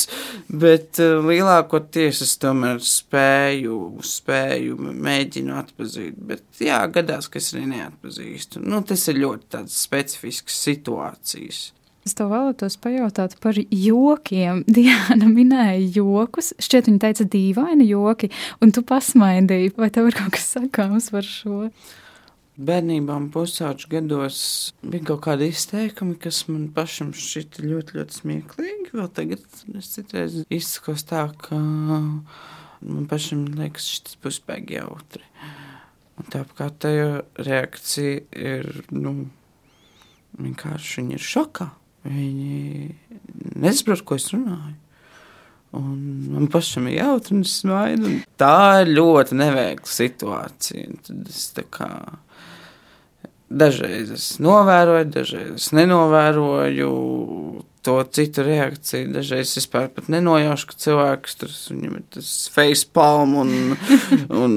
bet uh, lielākoties es tomēr spēju, spēju mēģinu atpazīt. Bet jā, gadās, ka es arī neatpazīstu. Nu, tas ir ļoti tāds specifisks situācijas. Es tev vēlētos pajautāt par jokiem. Diana minēja jokus. Šķiet, viņa teica, dīvaini joki, un tu pasmaidīji. Vai tev ir kaut kas sakāms par šo? Bērnībā un pusauģu gados bija kaut kādi izteikumi, kas man pašam šķita ļoti, ļoti smieklīgi. Vēl tagad es citreiz izsakos tā, ka man pašam liekas, šis būs spēki jautri. Un tā reakcija ir, nu, vienkārši viņi ir šokā. Viņi nesaprot, ko es runāju. Un man pašam ir jautri, un es smaidu. Tā ir ļoti neveikla situācija. Tad es tā kā dažreiz es novēroju, dažreiz es nenovēroju to citu reakciju. Dažreiz es vispār nenojaušu, ka cilvēks tur ir tas facepalm un, un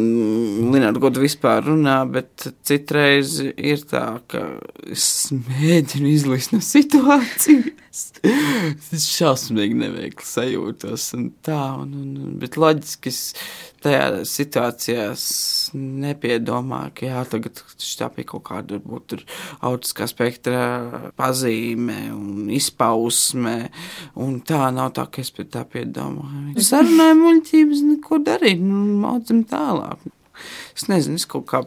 Linārds Gods vispār runā, bet citreiz ir tā, ka es mēģinu izlīst no situācijas. Šausmīgi neveikli sajūtos un tā, un, un, bet loģiski es tajā situācijā nepiedomāju, ka jā, tagad tā bija kaut kāda varbūt autiskā spektra pazīme un izpausme, un tā nav tā, ka es pie tā piedomāju. Sarunāju muļķības, neko darīt, nu, mācam tālāk. Es nezinu, es kaut kā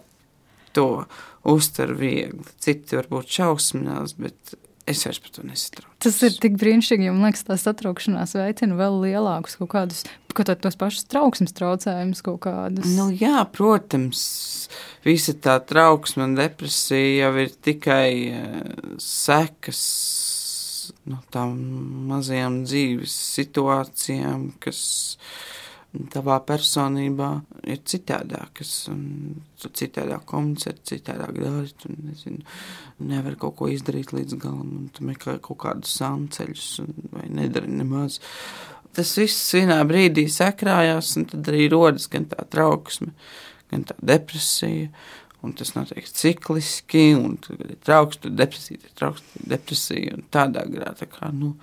to uztveru viegli. Citi varbūt šausminās, bet es vairs par to nesatraucos. Tas ir tik brīnišķīgi, jo man liekas, tā satraukšanās veicina vēl lielākus kaut kādus, kaut tos pašus trauksmes traucējumus kaut kādus. Nu, jā, protams, visa tā trauksme un depresija jau ir tikai uh, sekas no tām mazajām dzīves situācijām, kas tavā personībā ir citādākas, un tu citādāk komunicē, citādāk dari, tu nezinu, nevar kaut ko izdarīt līdz galam, un tu meklē kaut kādus sanceļus, vai nedari nemaz. Tas viss vienā brīdī sakrājās, un tad arī rodas gan tā trauksme, gan tā depresija, un tas notiek cikliski, un tad ir trauksme, depresija, trauksme, depresija, tādā grā, tā kā, nu,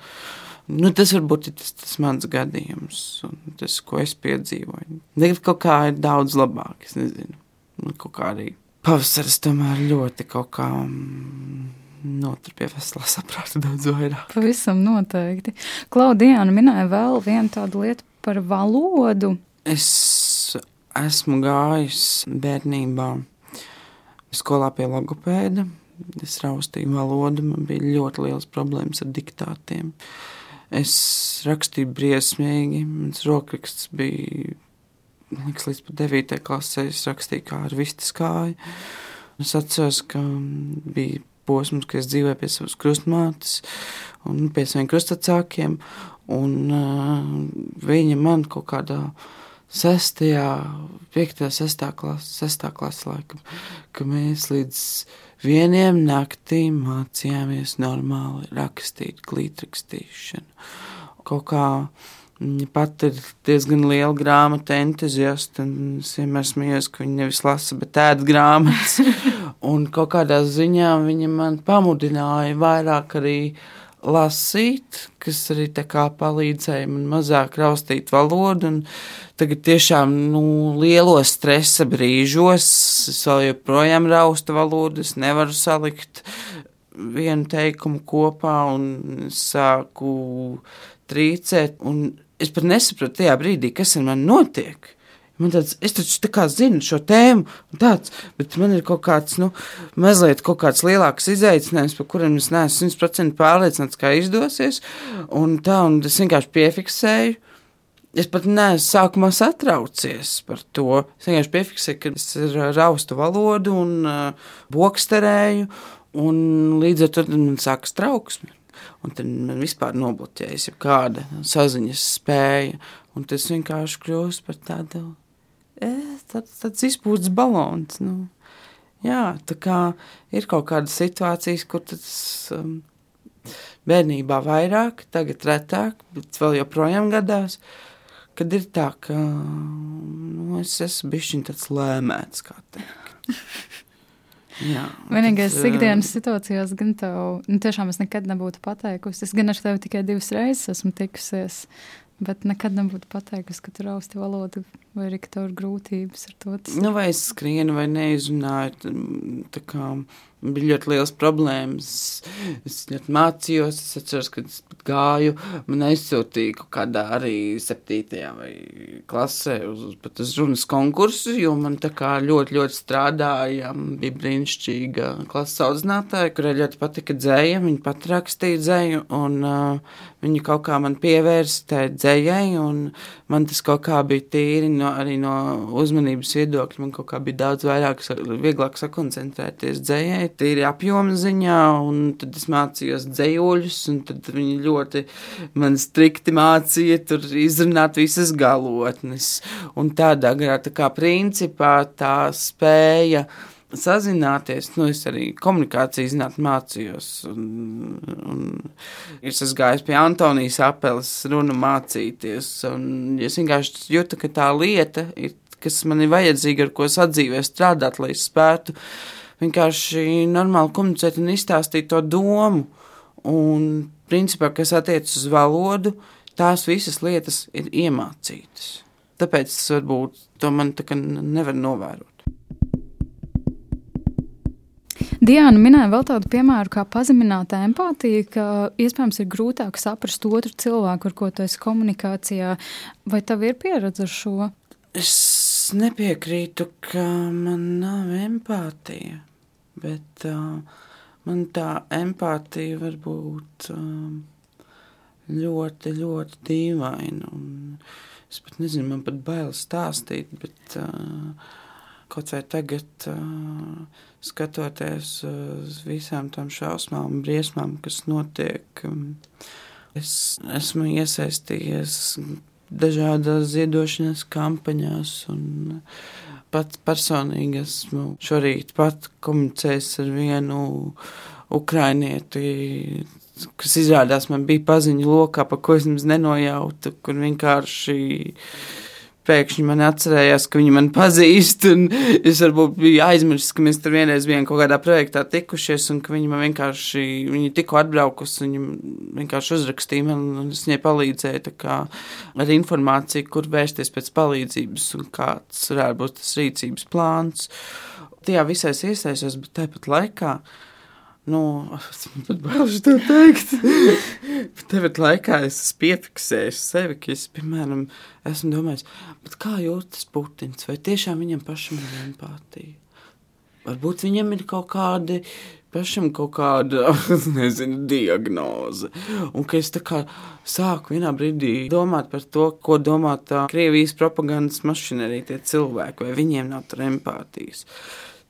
Nu, tas varbūt ir tas, tas mans gadījums, un tas, ko es piedzīvoju. Tagad kaut kā ir daudz labāk, es nezinu. Nu, kaut kā arī pavasaris tomēr ļoti kaut kā mm, notur pie veselā saprāta daudz vairāk. Pavisam noteikti. Klaudijāna minēja vēl vienu tādu lietu par valodu. Es esmu gājis bērnībā skolā pie logopēda. Es raustīju valodu, man bija ļoti liels problēmas ar diktātiem. Uh, Es rakstīju briesmīgi, mans rokraksts bija liekas, līdz pat 9. klasē. Es rakstīju kā ar vistas kāju. Es atceros, ka bija posms, kad es dzīvoju pie savas krustmātes un pie saviem krustacākiem, un uh, viņa man kaut kādā sestajā, piektajā, sestā klasē, sestā klasē laikam, ka mēs līdz vieniem naktīm mācījāmies normāli rakstīt, glītrakstīšanu. Kaut kā viņa pat ir diezgan liela grāmatu entuziasta, un es vienmēr smējos, ka viņa nevis lasa, bet ēd grāmatas. un kaut kādā ziņā viņa man pamudināja vairāk arī lasīt, kas arī palīdzēja man mazāk raustīt valodu. Tagad tiešām nu, lielos stresa brīžos es vēl joprojām raustu valodu, es nevaru salikt vienu teikumu kopā un sāku trīcēt. Un es pat nesapratu tajā brīdī, kas ar mani notiek. Man tāds, es taču tā kā zinu šo tēmu, tāds, bet man ir kaut kāds, nu, mazliet kaut kāds lielāks izaicinājums, par kuriem es neesmu 100% pārliecināts, kā izdosies. Un tā, un es vienkārši piefiksēju. Es pat neesmu sākumā satraucies par to. Es vienkārši piefiksēju, ka es raustu valodu un uh, boksterēju, un līdz ar to man sākas trauksme. un tad man vispār nobloķējas kāda saziņas spēja, un tas vienkārši kļūst par tādu, e, tāds, tāds izpūsts balons, nu. Jā, tā kā ir kaut kādas situācijas, kur tas um, bērnībā vairāk, tagad retāk, bet vēl joprojām gadās, kad ir tā, ka nu, es esmu bišķiņ tāds lēmēts, kā teikt. Jā, Vienīgais tad, ikdienas situācijās, gan tev, nu, tiešām es nekad nebūtu pateikusi. Es gan ar tevi tikai divas reizes esmu tikusies, bet nekad nebūtu pateikusi, ka tu rausti valodu vai arī ka tev ir grūtības ar to. Tas... Nu, vai es skrienu vai neizrunāju, tā kā bija ļoti liels problēmas. Es ļoti mācījos, es atceros, kad es gāju, man aizsūtīja kaut kādā arī septītajā vai klasē uz, pat uz runas konkursu, jo man tā kā ļoti, ļoti strādāja, bija brīnišķīga klases audzinātāja, kurai ļoti patika dzēja, viņa pat rakstīja dzēju, un uh, viņa kaut kā man pievērsa tai dzējai, un man tas kaut kā bija tīri no, arī no uzmanības viedokļa, man kaut kā bija daudz vairāk, vieglāk sakoncentrēties dzējai, tīri apjoma ziņā, un tad es mācījos dzējoļus, un tad viņi ļoti man strikti mācīja tur izrunāt visas galotnes, un tādā garā, tā kā principā tā spēja, sazināties. Nu, es arī komunikācijas zinātnē mācījos. Un, un es esmu gājis pie Antonijas apeles, runu mācīties. Es vienkārši jūtu, ka tā lieta ir, kas man ir vajadzīga, ar ko sadzīvē strādāt, lai es spētu vienkārši normāli komunicēt un izstāstīt to domu. Un, principā, kas attiecas uz valodu, tās visas lietas ir iemācītas. Tāpēc varbūt to man tā kā nevar novērot. Diana minēja vēl tādu piemēru, kā pazemināta empātija, ka iespējams ir grūtāk saprast otru cilvēku, ar ko tu esi komunikācijā. Vai tev ir pieredze ar šo? Es nepiekrītu, ka man nav empātija, bet uh, man tā empātija var būt uh, ļoti, ļoti dīvaina. Es pat nezinu, man pat bail stāstīt, bet uh, kaut vai tagad. Uh, skatoties uz visām tām šausmām un briesmām, kas notiek, um, es esmu iesaistījies dažādās ziedošanas kampaņās un pats personīgi esmu šorīt pat komunicējis ar vienu ukrainieti, kas izrādās man bija paziņu lokā, pa ko es nemaz nenojautu, kur vienkārši pēkšņi man atcerējās, ka viņi man pazīst. Es varbūt biju aizmirsis, ka mēs tur vienreiz bijām kaut kādā projektā tikušies, un ka viņi man vienkārši, viņi tikko atbraukusi, viņi vienkārši uzrakstīja man, un es viņai palīdzēju kā, ar informāciju, kur vērsties pēc palīdzības un kāds varētu būt tas rīcības plāns. Tajā visais iesaistos, bet tāpat laikā Nu, es pat bailes to teikt. Bet tev laikā es esmu piefiksējis sevi, ka es, piemēram, esmu domājis, kā jūtas Putins, vai tiešām viņam pašam ir empātija? Varbūt viņam ir kaut kādi pašam kaut kāda, nezinu, diagnoze. Un ka es tā kā sāku vienā brīdī domāt par to, ko domā tā Krievijas propagandas mašinērija tie cilvēki, vai viņiem nav empātijas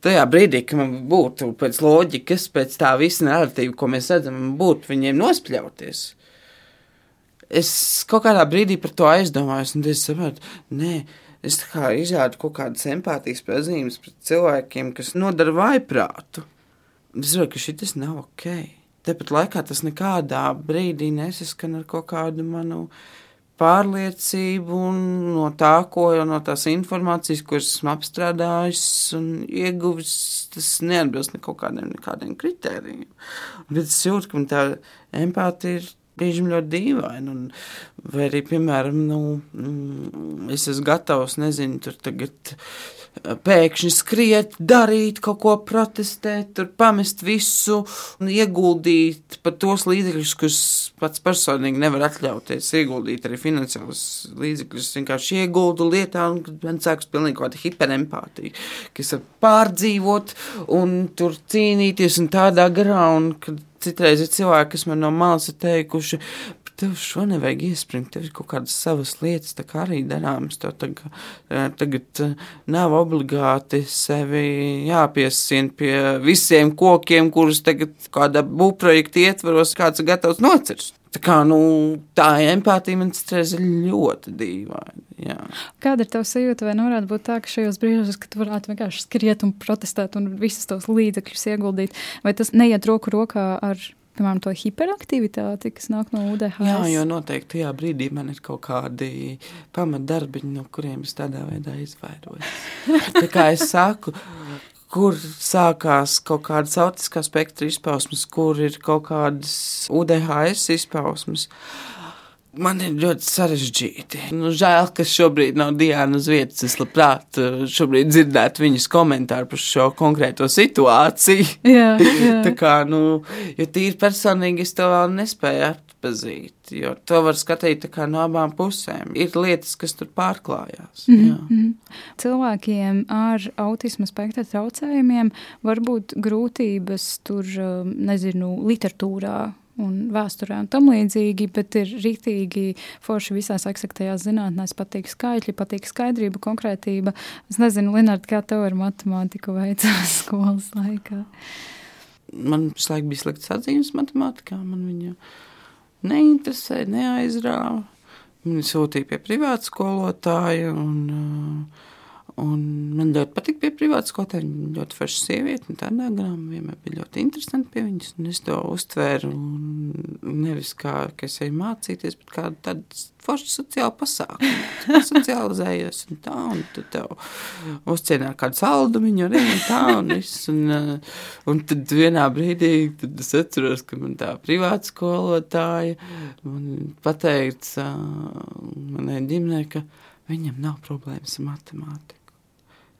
tajā brīdī, kad man būtu pēc loģikas, pēc tā visa narratīva, ko mēs redzam, būtu viņiem nospļauties. Es kaut kādā brīdī par to aizdomājos, un es saprotu, nē, es kā izrādu kaut kādas empātijas pazīmes pret cilvēkiem, kas nodara vaiprātu. Es saprotu, ka šis nav ok. Tāpat laikā tas nekādā brīdī nesaskan ar kaut kādu manu pārliecību no tā, ko no tās informācijas, ko esmu apstrādājis un ieguvis, tas neatbilst ne kaut kādiem, nekādiem kritērijiem. Bet es jūtu, ka man tā empātija ir brīžiem ļoti dīvaina. Un, vai arī, piemēram, nu, mm, es esmu gatavs, nezinu, tur tagad pēkšņi skriet, darīt kaut ko, protestēt, tur pamest visu un ieguldīt pat tos līdzekļus, kurus pats personīgi nevar atļauties ieguldīt, arī finansiālus līdzekļus. Vienkārši ieguldu lietā, un man sākas pilnīgi kāda hiperempātija, kas var pārdzīvot un tur cīnīties un tādā garā, un kad citreiz ir cilvēki, kas man no malas ir teikuši, tev šo nevajag iespringt, tev ir kaut kādas savas lietas, tā kā arī darāmas. Tev tagad, tagad nav obligāti sevi jāpiesien pie visiem kokiem, kurus tagad kāda būvprojekta ietvaros kāds ir gatavs nocirst. Tā kā nu, tā empātija man stresa ļoti dīvaini. Jā. Kāda ir tava sajūta, vai nevarētu būt tā, ka šajos brīžos, kad tu varētu vienkārši skriet un protestēt un visus tos līdzekļus ieguldīt, vai tas neiet roku rokā ar piemēram, to hiperaktivitāti, kas nāk no UDH. Jā, jo noteikti tajā brīdī man ir kaut kādi pamatdarbiņi, no kuriem es tādā veidā izvairojos. Tā kā es saku, kur sākās kaut kādas autiskā spektra izpausmes, kur ir kaut kādas UDHS izpausmes. Man ir ļoti sarežģīti. Nu, žēl, ka šobrīd nav Diana uz vietas. Es labprāt eh, šobrīd dzirdētu viņas komentāru par šo konkrēto situāciju. Jā, jā. Tā kā, nu, jo tīri personīgi es to vēl nespēju atpazīt, jo to var skatīt no abām pusēm. Ir lietas, kas tur pārklājās. Mm -hmm. Cilvēkiem ar autisma spektra traucējumiem var būt grūtības tur, um, nezinu, literatūrā un vēsturē un tam līdzīgi, bet ir rītīgi forši visās eksaktējās zinātnēs patīk skaitļi, patīk skaidrība, konkrētība. Es nezinu, Linārd, kā tev ar matemātiku veicās skolas laikā? Man visu laiku bija slikts atzīmes matemātikā, man viņa neinteresē, neaizrāva. Viņu sūtīja pie privāta skolotāja. Un, uh, Un man ļoti patīk pie privātas skolotāja. Viņa ļoti forša sieviete, un tādā grāmatā vienmēr bija ļoti interesanti pie viņas. Es to uztvēru nevis kā, ka es eju mācīties, bet kā tādu foršu sociālu pasākumu. Socializējies un tā, un tu tev uzcienā kādu saldumiņu arī un tā, un viss. Un, uh, un tad vienā brīdī tad es atceros, ka man tā privāta skolotāja man pateica manai ģimenei, ka viņam nav problēmas ar matemātiku.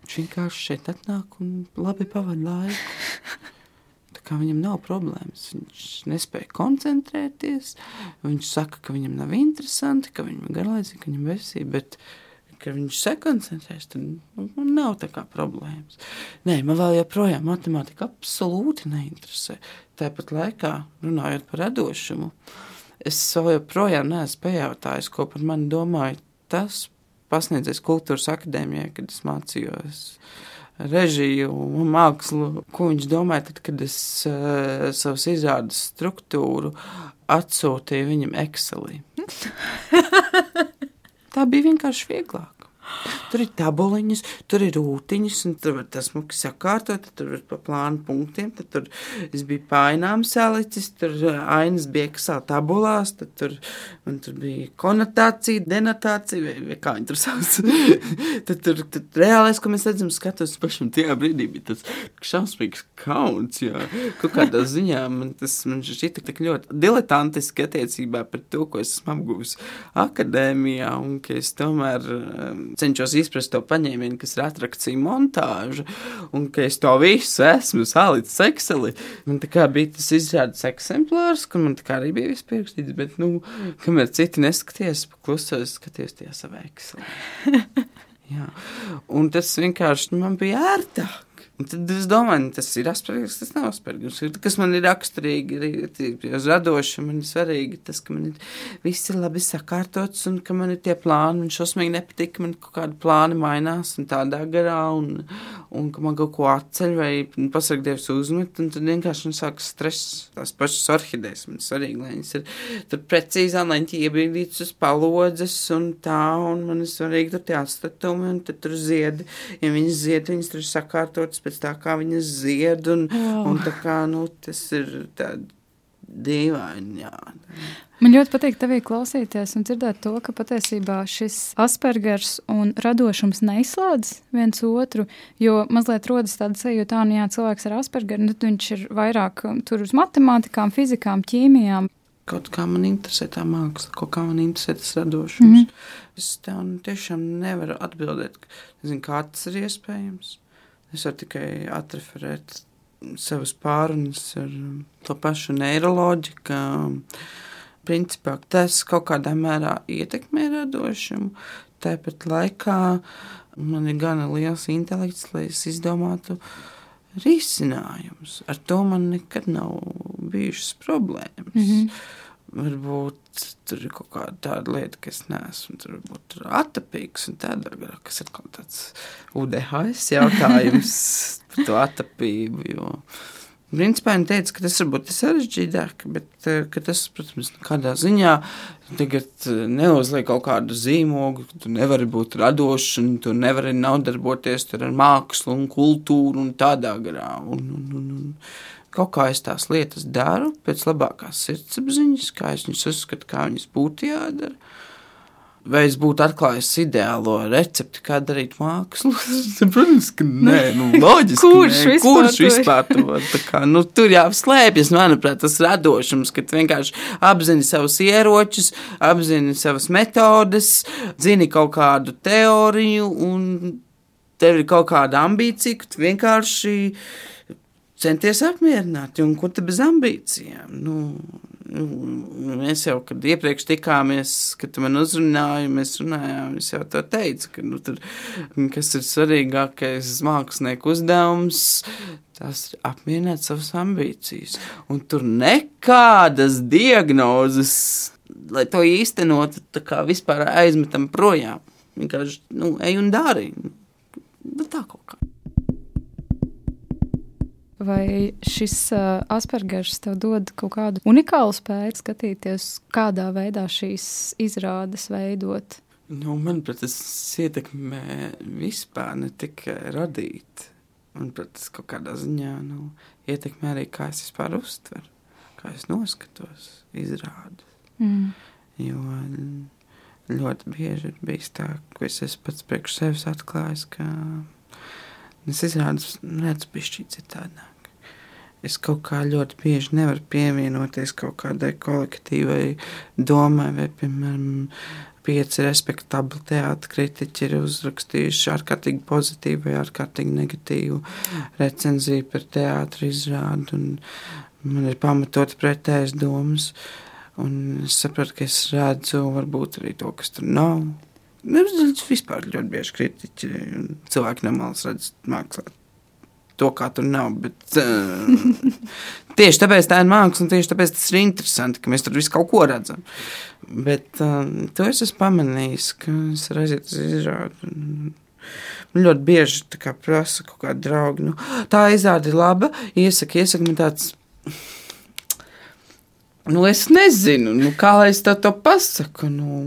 Viņš vienkārši šeit atnāk un labi pavadīja laiku. Tā kā viņam nav problēmas, viņš nespēja koncentrēties. Viņš saka, ka viņam nav interesanti, ka viņam ir garlaicīgi, ka viņam ir vesība. Bet, kad viņš sakoncentrēs, tad nu, nav tā kā problēmas. Nē, man vēl joprojām matemātika absolūti neinteresē. Tāpat laikā, runājot par radošumu, es vēl joprojām neesmu pajautājis, ko par mani domāja tas pasniedzējis kultūras akadēmijā, kad es mācījos režiju un mākslu. Ko viņš domāja, tad, kad es uh, savas izrādes struktūru atsūtīju viņam Excelī? Tā bija vienkārši vieglāk. Tur ir tabuliņas, tur ir rūtiņas, un tur var tas muki sakārtot, tur ir pa plānu punktiem, tad tur es biju painām salicis, tur uh, ainas bija Excel tabulās, tad tur, man tur bija konotācija, denotācija, vai, vai kā viņi tur sauc. tad tur, tad reālais, ko mēs redzam, skatos pašam tajā brīdī, bija tas šausmīgs kauns, jo kaut kādā ziņā man tas, man šķita tik ļoti diletantiski attiecībā par to, ko esmu apguvis akadēmijā, un ka es tomēr um, cenšos izprast to paņēmienu, kas ir atrakcija montāža, un ka es to visu esmu salicis Excelī. Man tā kā bija tas izrādes eksemplārs, kur man tā kā arī bija viss pierakstīts, bet, nu, kamēr citi neskaties, paklusojos, skaties tajā savā Excelī. Jā. Un tas vienkārši man bija ērtāk. Un tad es domāju, tas ir aspergers, tas nav aspergers. Kas man ir raksturīgi, ir radoši, man ir svarīgi tas, ka man ir viss ir labi sakārtots un ka man ir tie plāni. Man šausmīgi nepatīk, ka man kaut kādi plāni mainās un tādā garā un, un ka man kaut ko atceļ vai pasargdievs uzmet. Un tad vienkārši man sākas stress. Tās pašas orhidejas man svarīgi, lai viņas ir tur precīzā, lai viņi iebrīdītas uz palodzes un tā. Un man ir svarīgi tur tie atstatumi un tad tur ziedi. Ja viņas zied, viņas tur sakārtotas pēc tā, kā viņas zied. Un, oh. un tā kā, nu, tas ir dīvaini. Jā. Man ļoti patīk tevī klausīties un dzirdēt to, ka patiesībā šis aspergers un radošums neizslēdz viens otru, jo mazliet rodas tāda sajūta, ka, nu jā, cilvēks ar aspergeru, nu, viņš ir vairāk um, tur uz matemātikām, fizikām, ķīmijām. Kaut kā man interesē tā māksla, kaut kā man interesē tas radošums. Mm -hmm. Es tev nu, tiešām nevaru atbildēt, nezinu, kā tas ir iespējams. Es varu tikai atreferēt savas pārunas ar um, to pašu neiroloģiju, ka um, principā tas kaut kādā mērā ietekmē radošumu. Tāpat laikā man ir gana liels intelekts, lai es izdomātu risinājumus. Ar to man nekad nav bijušas problēmas. Mm -hmm. Varbūt tur ir kaut kāda tāda lieta, kas neesmu tur, varbūt, tur atapīgs un tāda, kas ir kaut tāds UDHS jautājums par to atapību, jo Principā viņa teica, ka tas varbūt ir sarežģītāk, bet eh, tas, protams, kādā ziņā tagad eh, neuzliek kaut kādu zīmogu, ka tu nevari būt radošs un tu nevari nodarboties ar mākslu un kultūru un tādā garā. Un, un, un, un kaut kā es tās lietas daru pēc labākās sirdsapziņas, kā es viņus uzskatu, kā viņas būtu jādara. Vai es būtu atklājis ideālo recepti, kā darīt mākslu? Protams, ka nē, nu, loģiski. Kurš nē, vispār kurš vispār to tā kā, nu, tur jāslēpjas, manuprāt, tas radošums, ka vienkārši apzini savus ieročus, apzini savas metodes, zini kaut kādu teoriju un tev ir kaut kāda ambīcija, ka tu vienkārši centies apmierināt, un ko te bez ambīcijām? Nu, nu, mēs jau, kad iepriekš tikāmies, kad tu man uzrunāji, mēs runājām, es jau to teicu, ka, nu, tur, kas ir svarīgākais mākslinieku uzdevums, tas ir apmierināt savas ambīcijas, un tur nekādas diagnozes, lai to īstenotu, tā kā vispār aizmetam projām. Vienkārši, nu, ej un dari. Nu, tā kaut kā. Vai šis uh, Aspergers tev dod kaut kādu unikālu spēju skatīties, kādā veidā šīs izrādes veidot? Nu, manuprāt, tas ietekmē vispār ne tikai radīt. Manuprāt, tas kaut kādā ziņā nu, ietekmē arī, kā es vispār uztveru, kā es noskatos, izrādu. Mm. Jo ļoti bieži ir bijis tā, ka es pats priekš sevis atklājis, ka es izrādu, redzu, pišķīt citādāk. Es kaut kā ļoti bieži nevaru pievienoties kaut kādai kolektīvai domai, vai, piemēram, pieci respektabli teātris kritiķi ir uzrakstījuši ārkārtīgi pozitīvu vai ārkārtīgi negatīvu recenziju par teātris izrādu. Man ir pamatot pretējas domas, un es saprotu, ka es redzu varbūt arī to, kas tur nav. Es vispār ļoti bieži kritiķi cilvēki no malas redz mākslā. To, kā tur nav. Bet, uh, tieši tāpēc tā ir māksla, un tieši tāpēc tas ir interesanti, ka mēs tur visu kaut ko redzam. Bet uh, to es esmu pamanījis, ka es izrādi. un Man ļoti bieži kā prasa kaut kāda drauga. Nu, tā izrāde ir laba. Iesaka, iesaka man tāds. Nu, es nezinu, nu, kā lai es tev to pasaku. Nu,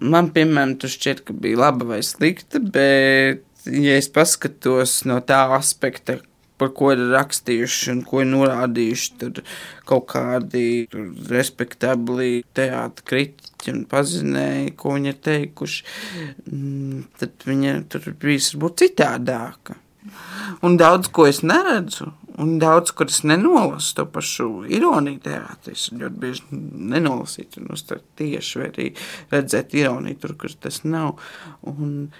man, piemēram, tas šķiet, ka bija laba vai slikta, bet, ja es paskatos no tā aspekta, par ko ir rakstījuši un ko ir norādījuši tur kaut kādi tur, respektabli teātris kritiķi un pazinēji, ko viņi ir teikuši, mm, tad viņa tur bijis varbūt citādāka. Un daudz ko es neredzu, un daudz es nenolasu. To pašu ironiju teātrī es ļoti bieži nenolasīju, un uztvert tieši, vai arī redzēt ironiju tur, kur tas nav. Un,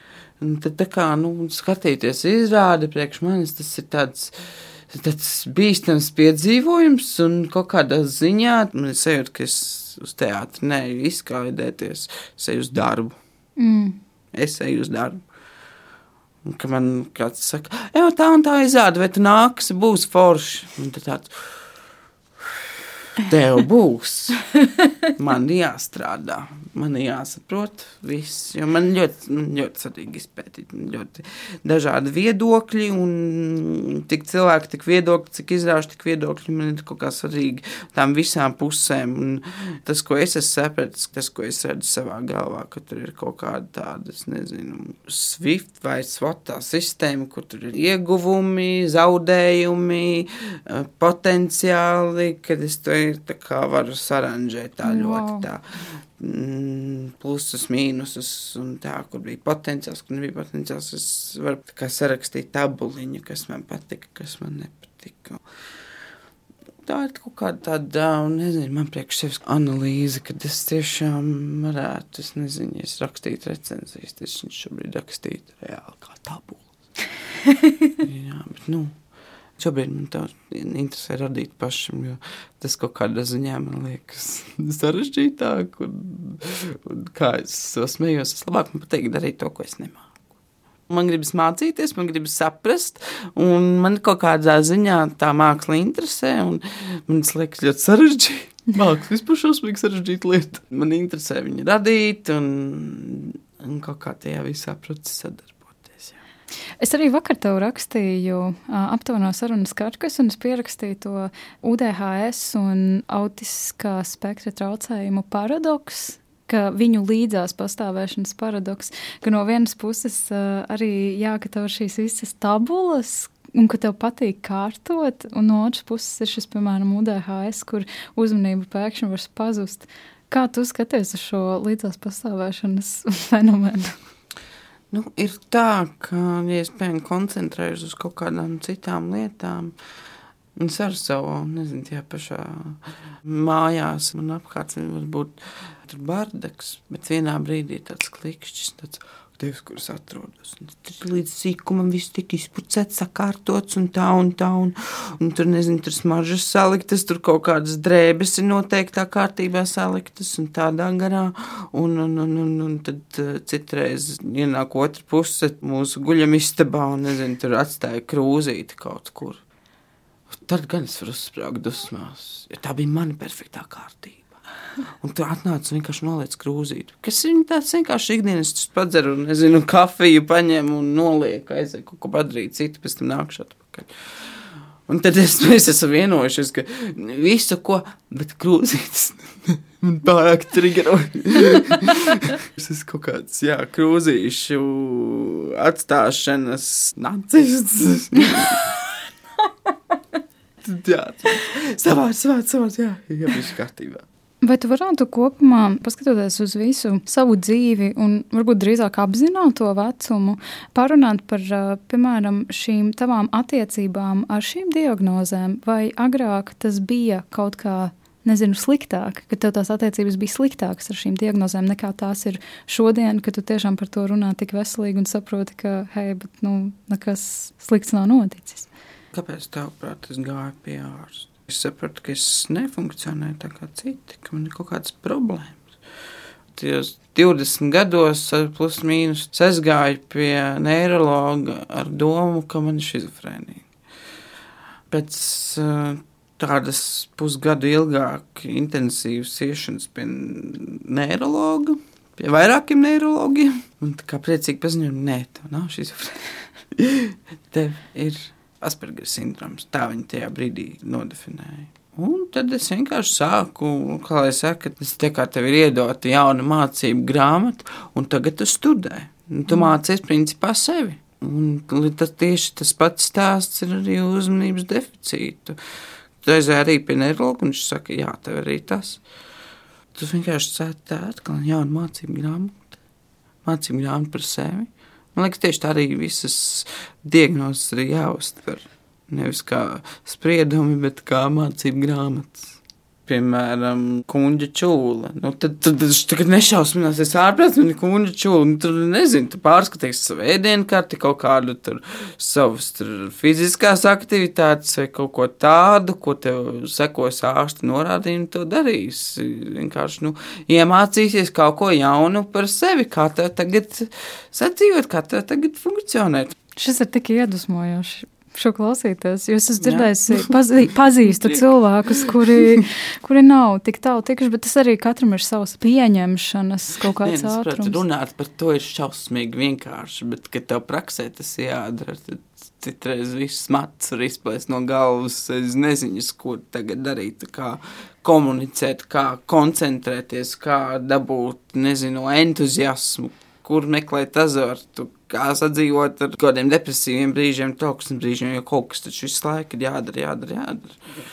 un tad tā kā, nu, skatīties izrādi priekš manis, tas ir tāds. Tas bīstams piedzīvojums, un kaut kādā ziņā man ir sajūta, ka es uz teātri neju izklaidēties, es eju uz darbu. Mm. Es eju uz darbu. Un, ka man kāds saka, ej, tā un tā izrāda, vai tu nāksi, būs forši. Tāds, tev būs. Man jāstrādā, man jāsaprot viss. Man ļoti, man ļoti svarīgi izpētīt ļoti dažādi viedokļi, un tik cilvēki, tik viedokļi, cik izrāžu, tik viedokļi man ir kaut kā svarīgi tām visām pusēm. Un tas, ko es esmu sapratis, tas, ko es redzu savā galvā, ka tur ir kaut kāda tāda, es nezinu, Swift vai SWOT sistēma, kur tur ir ieguvumi, zaudējumi, eh, potenciāli, kad es to ir tā kā varu saranžēt tā Wow. ļoti tā. mm, Plusus, mīnusus, un tā, kur bija potenciāls, kur nebija potenciāls. Es varu sarakstīt tabuliņu, kas man patika, kas man nepatika. Tā ir kaut kāda tāda, nezinu, man priekš sevis analīze, kad es tiešām varētu, es nezinu, es rakstītu recenzijas, tad es viņu šobrīd rakstītu reāli kā tabulu. Jā, bet, nu, šobrīd man tā interesē radīt pašam, jo tas kaut kādā ziņā man liekas sarežģītāk, un, un kā es smējos, es labāk man patīk darīt to, ko es nemāku. Man gribas mācīties, man gribas saprast, un man kaut kādā ziņā tā māksla interesē. Man liekas, ļoti sarežģīti. Mākslinieks vispār šausmīgi sarežģīta lieta. Man interesē viņu radīt un, un kaut kā tajā visā procesā darboties. Es arī vakar tev rakstīju aptuveno sarunas karkas, un es pierakstīju to UDHS un autiskā spektra traucējumu paradoksu ka viņu līdzās pastāvēšanas paradoks, ka no vienas puses uh, arī jā, ka tev ir šīs visas tabulas, un ka tev patīk kārtot, un no otras puses ir šis, piemēram, UDHS, kur uzmanība pēkšņi var pazust. Kā tu skaties uz šo līdzās pastāvēšanas fenomenu? Nu, ir tā, ka, ja es piemēram koncentrējos uz kaut kādām citām lietām, un es ar savu, nezinu, tajā pašā mājās man apkārt var būt bardaks, bet vienā brīdī tāds klikšķis, tāds, Dievs, kuras atrodas. Tur līdz sīkumam viss tika izpucēts, sakārtots un tā un tā. Un, un tur, nezinu, tur smaržas saliktas, tur kaut kādas drēbes ir noteiktā kārtībā saliktas un tādā garā. Un, un, un, un, un tad uh, citreiz ienāk otra puse mūsu guļamistabā un, nezinu, tur atstāja krūzīti kaut kur. Tad gan es varu uzsprāgt dusmās, jo tā bija mana perfektā kārtība. Un tu atnāc un vienkārši noliec krūzīti. Kas ir tāds vienkārši ikdienas, tas padzer un, nezinu, kafiju paņem un noliek, aiziet kaut ko padarīt citu, pēc tam nākšu atpakaļ. Un tad es, mēs esam vienojušies, ka visu, ko, bet krūzītes man pārāk triggeroja. Tas ir kaut kāds, jā, krūzīšu atstāšanas nacists. jā, savā, savā, savā, jā, jā, viss kārtībā. Vai tu varētu kopumā, paskatoties uz visu savu dzīvi, un varbūt drīzāk apzināto vecumu, parunāt par, piemēram, šīm tavām attiecībām ar šīm diagnozēm, vai agrāk tas bija kaut kā nezinu, sliktāk, ka tev tās attiecības bija sliktākas ar šīm diagnozēm nekā tās ir šodien, kad tu tiešām par to runā tik veselīgi un saproti, ka, hei, bet, nu, nekas slikts nav noticis. Kāpēc tev, prāt, es gāju pie ārsta? Es sapratu, ka es nefunkcionēju tā kā citi, ka man ir kaut kādas problēmas. Tajos 20 gados, plus mīnus, es gāju pie neiroloģa ar domu, ka man ir šizofrēnija. Pēc uh, tādas pusgadu ilgāk intensīvas iešanas pie neiroloģa, pie vairākiem neiroloģiem, un tā kā priecīgi paziņoju, nē, tev nav šizofrēnija. tev ir Asperger sindroms. Tā viņi tajā brīdī nodefinēja. Un tad es vienkārši sāku, kā lai saka, tas tā kā tev ir iedota jauna mācību grāmata, un tagad tu studē. Un tu mm. mācies principā sevi. Un tas tieši tas pats stāsts ir arī uzmanības deficītu. Tu aizēji arī pie neiroloģa, un viņš saka, jā, tev arī tas. Tu vienkārši sēdi tā atkal jauna mācību grāmata. Mācību grāmata par sevi. Man liekas, tieši tā arī visas diagnozes ir jāuztver. Nevis kā spriedumi, bet kā mācību grāmatas piemēram, kuģa čūla. Nu, tad, tad viņš tagad nešausmināsies ārprāts, ir kuģa čūla. Nu, tur nezinu, tu pārskatīsi savu ēdienu karti, kaut kādu tur savas tur fiziskās aktivitātes vai kaut ko tādu, ko tev sekos ārsti norādījumi, to darīsi. Vienkārši, nu, iemācīsies kaut ko jaunu par sevi, kā tev tagad sadzīvot, kā tev tagad funkcionēt. Šis ir tik iedvesmojoši šo klausīties. Jūs esat dzirdējusi, pazī, pazīstu cilvēkus, kuri, kuri nav tik tālu tikuši, bet tas arī katram ir savs pieņemšanas kaut kāds Nē, ātrums. Prāt, runāt par to ir šausmīgi vienkārši, bet, kad tev praksē tas jādara, tad citreiz viss mats var izplēst no galvas. Es nezinu, ko tagad darīt, kā komunicēt, kā koncentrēties, kā dabūt, nezinu, entuziasmu, kur meklēt azartu, kā sadzīvot ar kādiem depresīviem brīžiem, trauksmes brīžiem, jo kaut kas taču visu laiku ir jādara, jādara, jādara.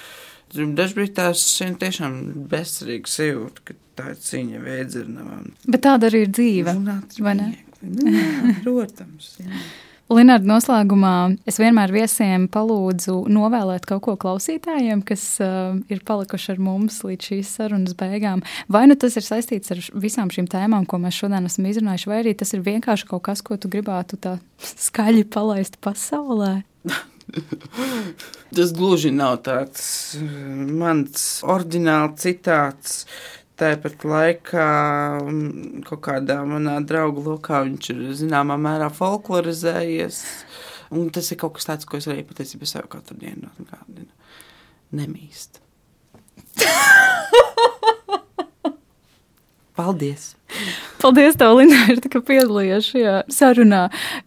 Dažbrīd tās tiešām bezcerīgi sajūta, ka tā ir cīņa vēdzirnavām. Bet tāda arī ir dzīve, vai ne? Jā, protams, jā. Linārda, noslēgumā es vienmēr viesiem palūdzu novēlēt kaut ko klausītājiem, kas uh, ir palikuši ar mums līdz šīs sarunas beigām. Vai nu tas ir saistīts ar visām šīm tēmām, ko mēs šodien esam izrunājuši, vai arī tas ir vienkārši kaut kas, ko tu gribētu tā skaļi palaist pasaulē? tas gluži nav tāds uh, mans oriģināls citāts tāpat laikā mm, kaut kādā manā draugu lokā viņš ir zināmā mērā folklorizējies. Un tas ir kaut kas tāds, ko es arī patiesībā sev katru dienu atgādinu. Paldies! Paldies, tev, Linārda, ka piedalījies šajā sarunā.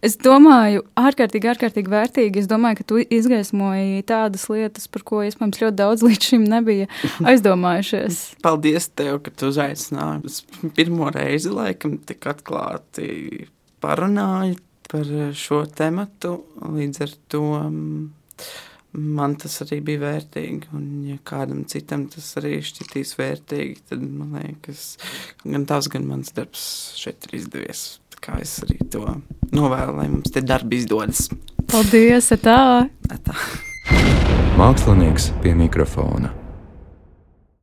Es domāju, ārkārtīgi, ārkārtīgi vērtīgi. Es domāju, ka tu izgaismoji tādas lietas, par ko iespējams ļoti daudz līdz šim nebija aizdomājušies. Paldies tev, ka tu uzaicināji. Es pirmo reizi, laikam, tik atklāti parunāju par šo tematu. Līdz ar to. Um, man tas arī bija vērtīgi. Un, ja kādam citam tas arī šķitīs vērtīgi, tad man liekas, gan tavs, gan mans darbs šeit ir izdevies. Kā es arī to novēlu, lai mums te darbi izdodas. Paldies! Tā! tā. Mākslinieks pie mikrofona.